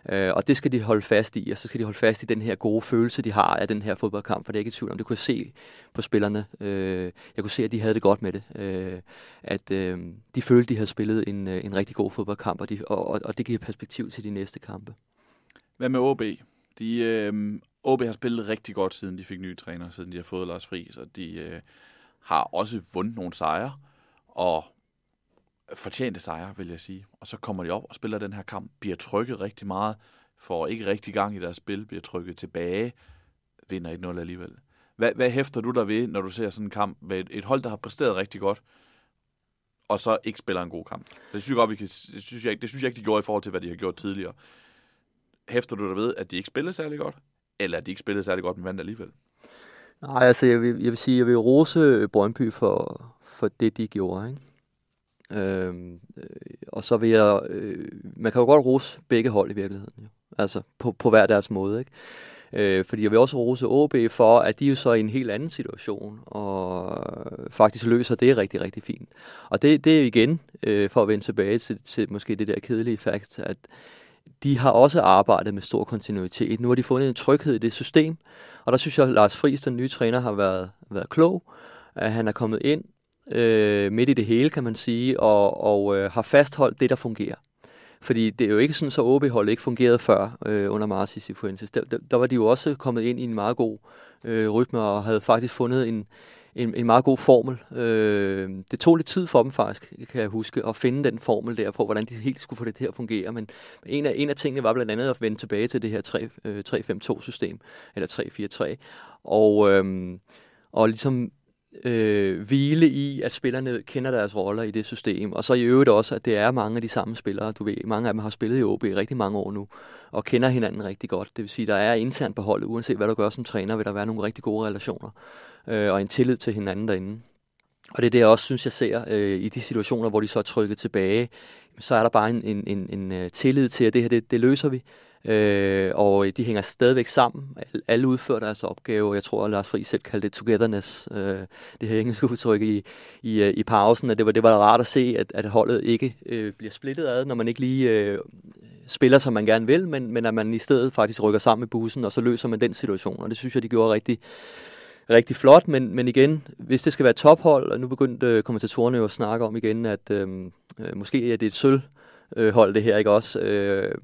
Øh, og det skal de holde fast i, og så skal de holde fast i den her gode følelse, de har af den her fodboldkamp, for det er ikke i tvivl om. Det kunne jeg se på spillerne. Øh, jeg kunne se, at de havde det godt med det. Øh, at de følte, de havde spillet en, en rigtig god fodboldkamp, og, de, og, og det giver perspektiv til de næste kampe. Hvad med OB? De, øh, OB har spillet rigtig godt, siden de fik nye træner, siden de har fået Lars Friis, og de... Øh har også vundet nogle sejre, og fortjente sejre, vil jeg sige. Og så kommer de op og spiller den her kamp, bliver trykket rigtig meget, får ikke rigtig gang i deres spil, bliver trykket tilbage, vinder 1-0 alligevel. Hvad, hvad hæfter du der ved, når du ser sådan en kamp med et, et hold, der har præsteret rigtig godt, og så ikke spiller en god kamp? Det synes jeg, godt, vi kan, det synes jeg, det synes jeg ikke, de gjorde i forhold til, hvad de har gjort tidligere. Hæfter du der ved, at de ikke spillede særlig godt, eller at de ikke spillede særlig godt, men vandt alligevel? Nej, altså jeg vil, jeg vil sige, jeg vil rose øh, Brøndby for, for det, de gjorde. Ikke? Øhm, øh, og så vil jeg, øh, man kan jo godt rose begge hold i virkeligheden, jo. altså på, på hver deres måde. Ikke? Øh, fordi jeg vil også rose OB for, at de er jo så i en helt anden situation, og faktisk løser det rigtig, rigtig fint. Og det, det er igen, øh, for at vende tilbage til, til måske det der kedelige fakt, at de har også arbejdet med stor kontinuitet. Nu har de fundet en tryghed i det system, og der synes jeg, at Lars Friis, den nye træner, har været, været klog. At han er kommet ind øh, midt i det hele, kan man sige, og, og øh, har fastholdt det, der fungerer. Fordi det er jo ikke sådan, så OB-holdet ikke fungerede før øh, under Marcis i Fuentes. Der, der, der var de jo også kommet ind i en meget god øh, rytme, og havde faktisk fundet en, en, en meget god formel. Øh, det tog lidt tid for dem faktisk, kan jeg huske, at finde den formel der på, hvordan de helt skulle få det til at fungere. Men en af, en af tingene var blandt andet at vende tilbage til det her 3, 5 2 system, eller 3-4-3. Og, øh, og ligesom øh, hvile i, at spillerne kender deres roller i det system. Og så i øvrigt også, at det er mange af de samme spillere. Du ved, mange af dem har spillet i OB i rigtig mange år nu, og kender hinanden rigtig godt. Det vil sige, der er internt på holdet, uanset hvad du gør som træner, vil der være nogle rigtig gode relationer øh, og en tillid til hinanden derinde. Og det er det, jeg også synes, jeg ser øh, i de situationer, hvor de så er trykket tilbage. Så er der bare en, en, en, en øh, tillid til, at det her, det, det løser vi. Øh, og øh, de hænger stadigvæk sammen. Alle udfører deres opgave, og jeg tror, at Lars Friis selv kaldte det togetherness, øh, det her engelske [laughs] udtryk i, i, øh, i pausen, at det var, det var rart at se, at, at holdet ikke øh, bliver splittet ad, når man ikke lige øh, spiller, som man gerne vil, men, men at man i stedet faktisk rykker sammen i bussen, og så løser man den situation, og det synes jeg, de gjorde rigtig, rigtig flot, men, men igen, hvis det skal være tophold, og nu begyndte øh, kommentatorerne jo at snakke om igen, at øh, øh måske er det et sølvhold det her, ikke også? Øh,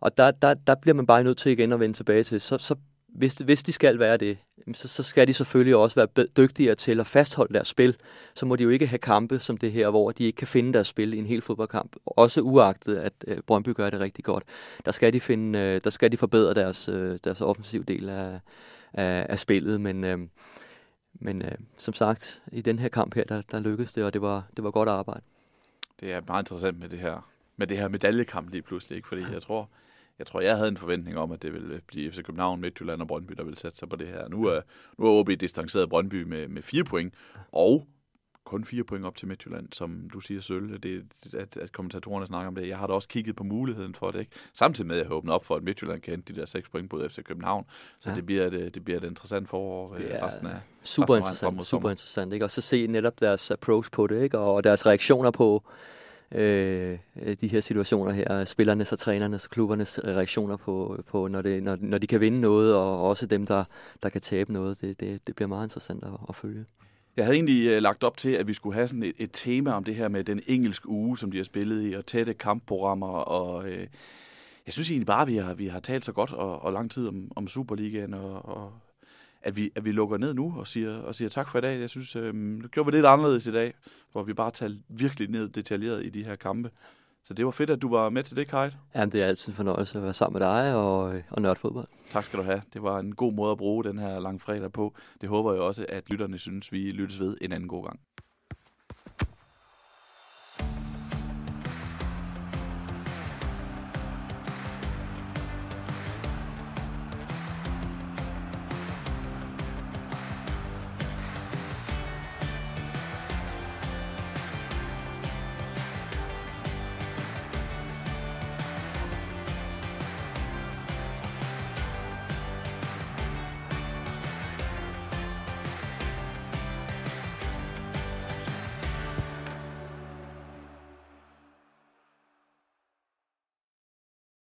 og der, der, der bliver man bare nødt til igen at vende tilbage til, så, så hvis, hvis de skal være det, så, så skal de selvfølgelig også være dygtigere til at fastholde deres spil. Så må de jo ikke have kampe som det her, hvor de ikke kan finde deres spil i en hel fodboldkamp. Også uagtet, at øh, Brøndby gør det rigtig godt. Der skal de, finde, øh, der skal de forbedre deres, øh, deres offensiv del af, af, af spillet. Men, øh, men øh, som sagt, i den her kamp her, der, der lykkedes det, og det var, det var godt arbejde. Det er meget interessant med det her, med det her medaljekamp lige pludselig, ikke? fordi jeg tror, jeg tror, jeg havde en forventning om, at det ville blive FC København, Midtjylland og Brøndby, der ville sætte sig på det her. Nu er, nu er OB distanceret Brøndby med, med fire point, og kun fire point op til Midtjylland, som du siger, Sølv, det, at, at kommentatorerne snakker om det. Jeg har da også kigget på muligheden for det, ikke? Samtidig med, at jeg åbner op for, at Midtjylland kan hente de der seks point på FC København. Så ja. det, bliver et, det bliver et interessant forår det er resten af Super resten interessant, super interessant, ikke? Og så se netop deres approach på det, ikke? Og deres reaktioner på, øh, de her situationer her, spillernes og trænernes og klubbernes reaktioner på, på når, det, når, når de kan vinde noget, og også dem, der, der kan tabe noget. Det, det, det bliver meget interessant at, at følge. Jeg havde egentlig øh, lagt op til, at vi skulle have sådan et, et tema om det her med den engelske uge, som de har spillet i, og tætte kampprogrammer, og øh, jeg synes egentlig bare, at vi har, vi har talt så godt og, og lang tid om, om Superligaen, og, og at vi, at vi lukker ned nu og siger, og siger tak for i dag. Jeg synes, øh, det gjorde vi lidt anderledes i dag, hvor vi bare talte virkelig ned detaljeret i de her kampe. Så det var fedt, at du var med til det, Kajt. Jamen, det er altid en fornøjelse at være sammen med dig og, og nørde fodbold. Tak skal du have. Det var en god måde at bruge den her lang fredag på. Det håber jeg også, at lytterne synes, vi lyttes ved en anden god gang.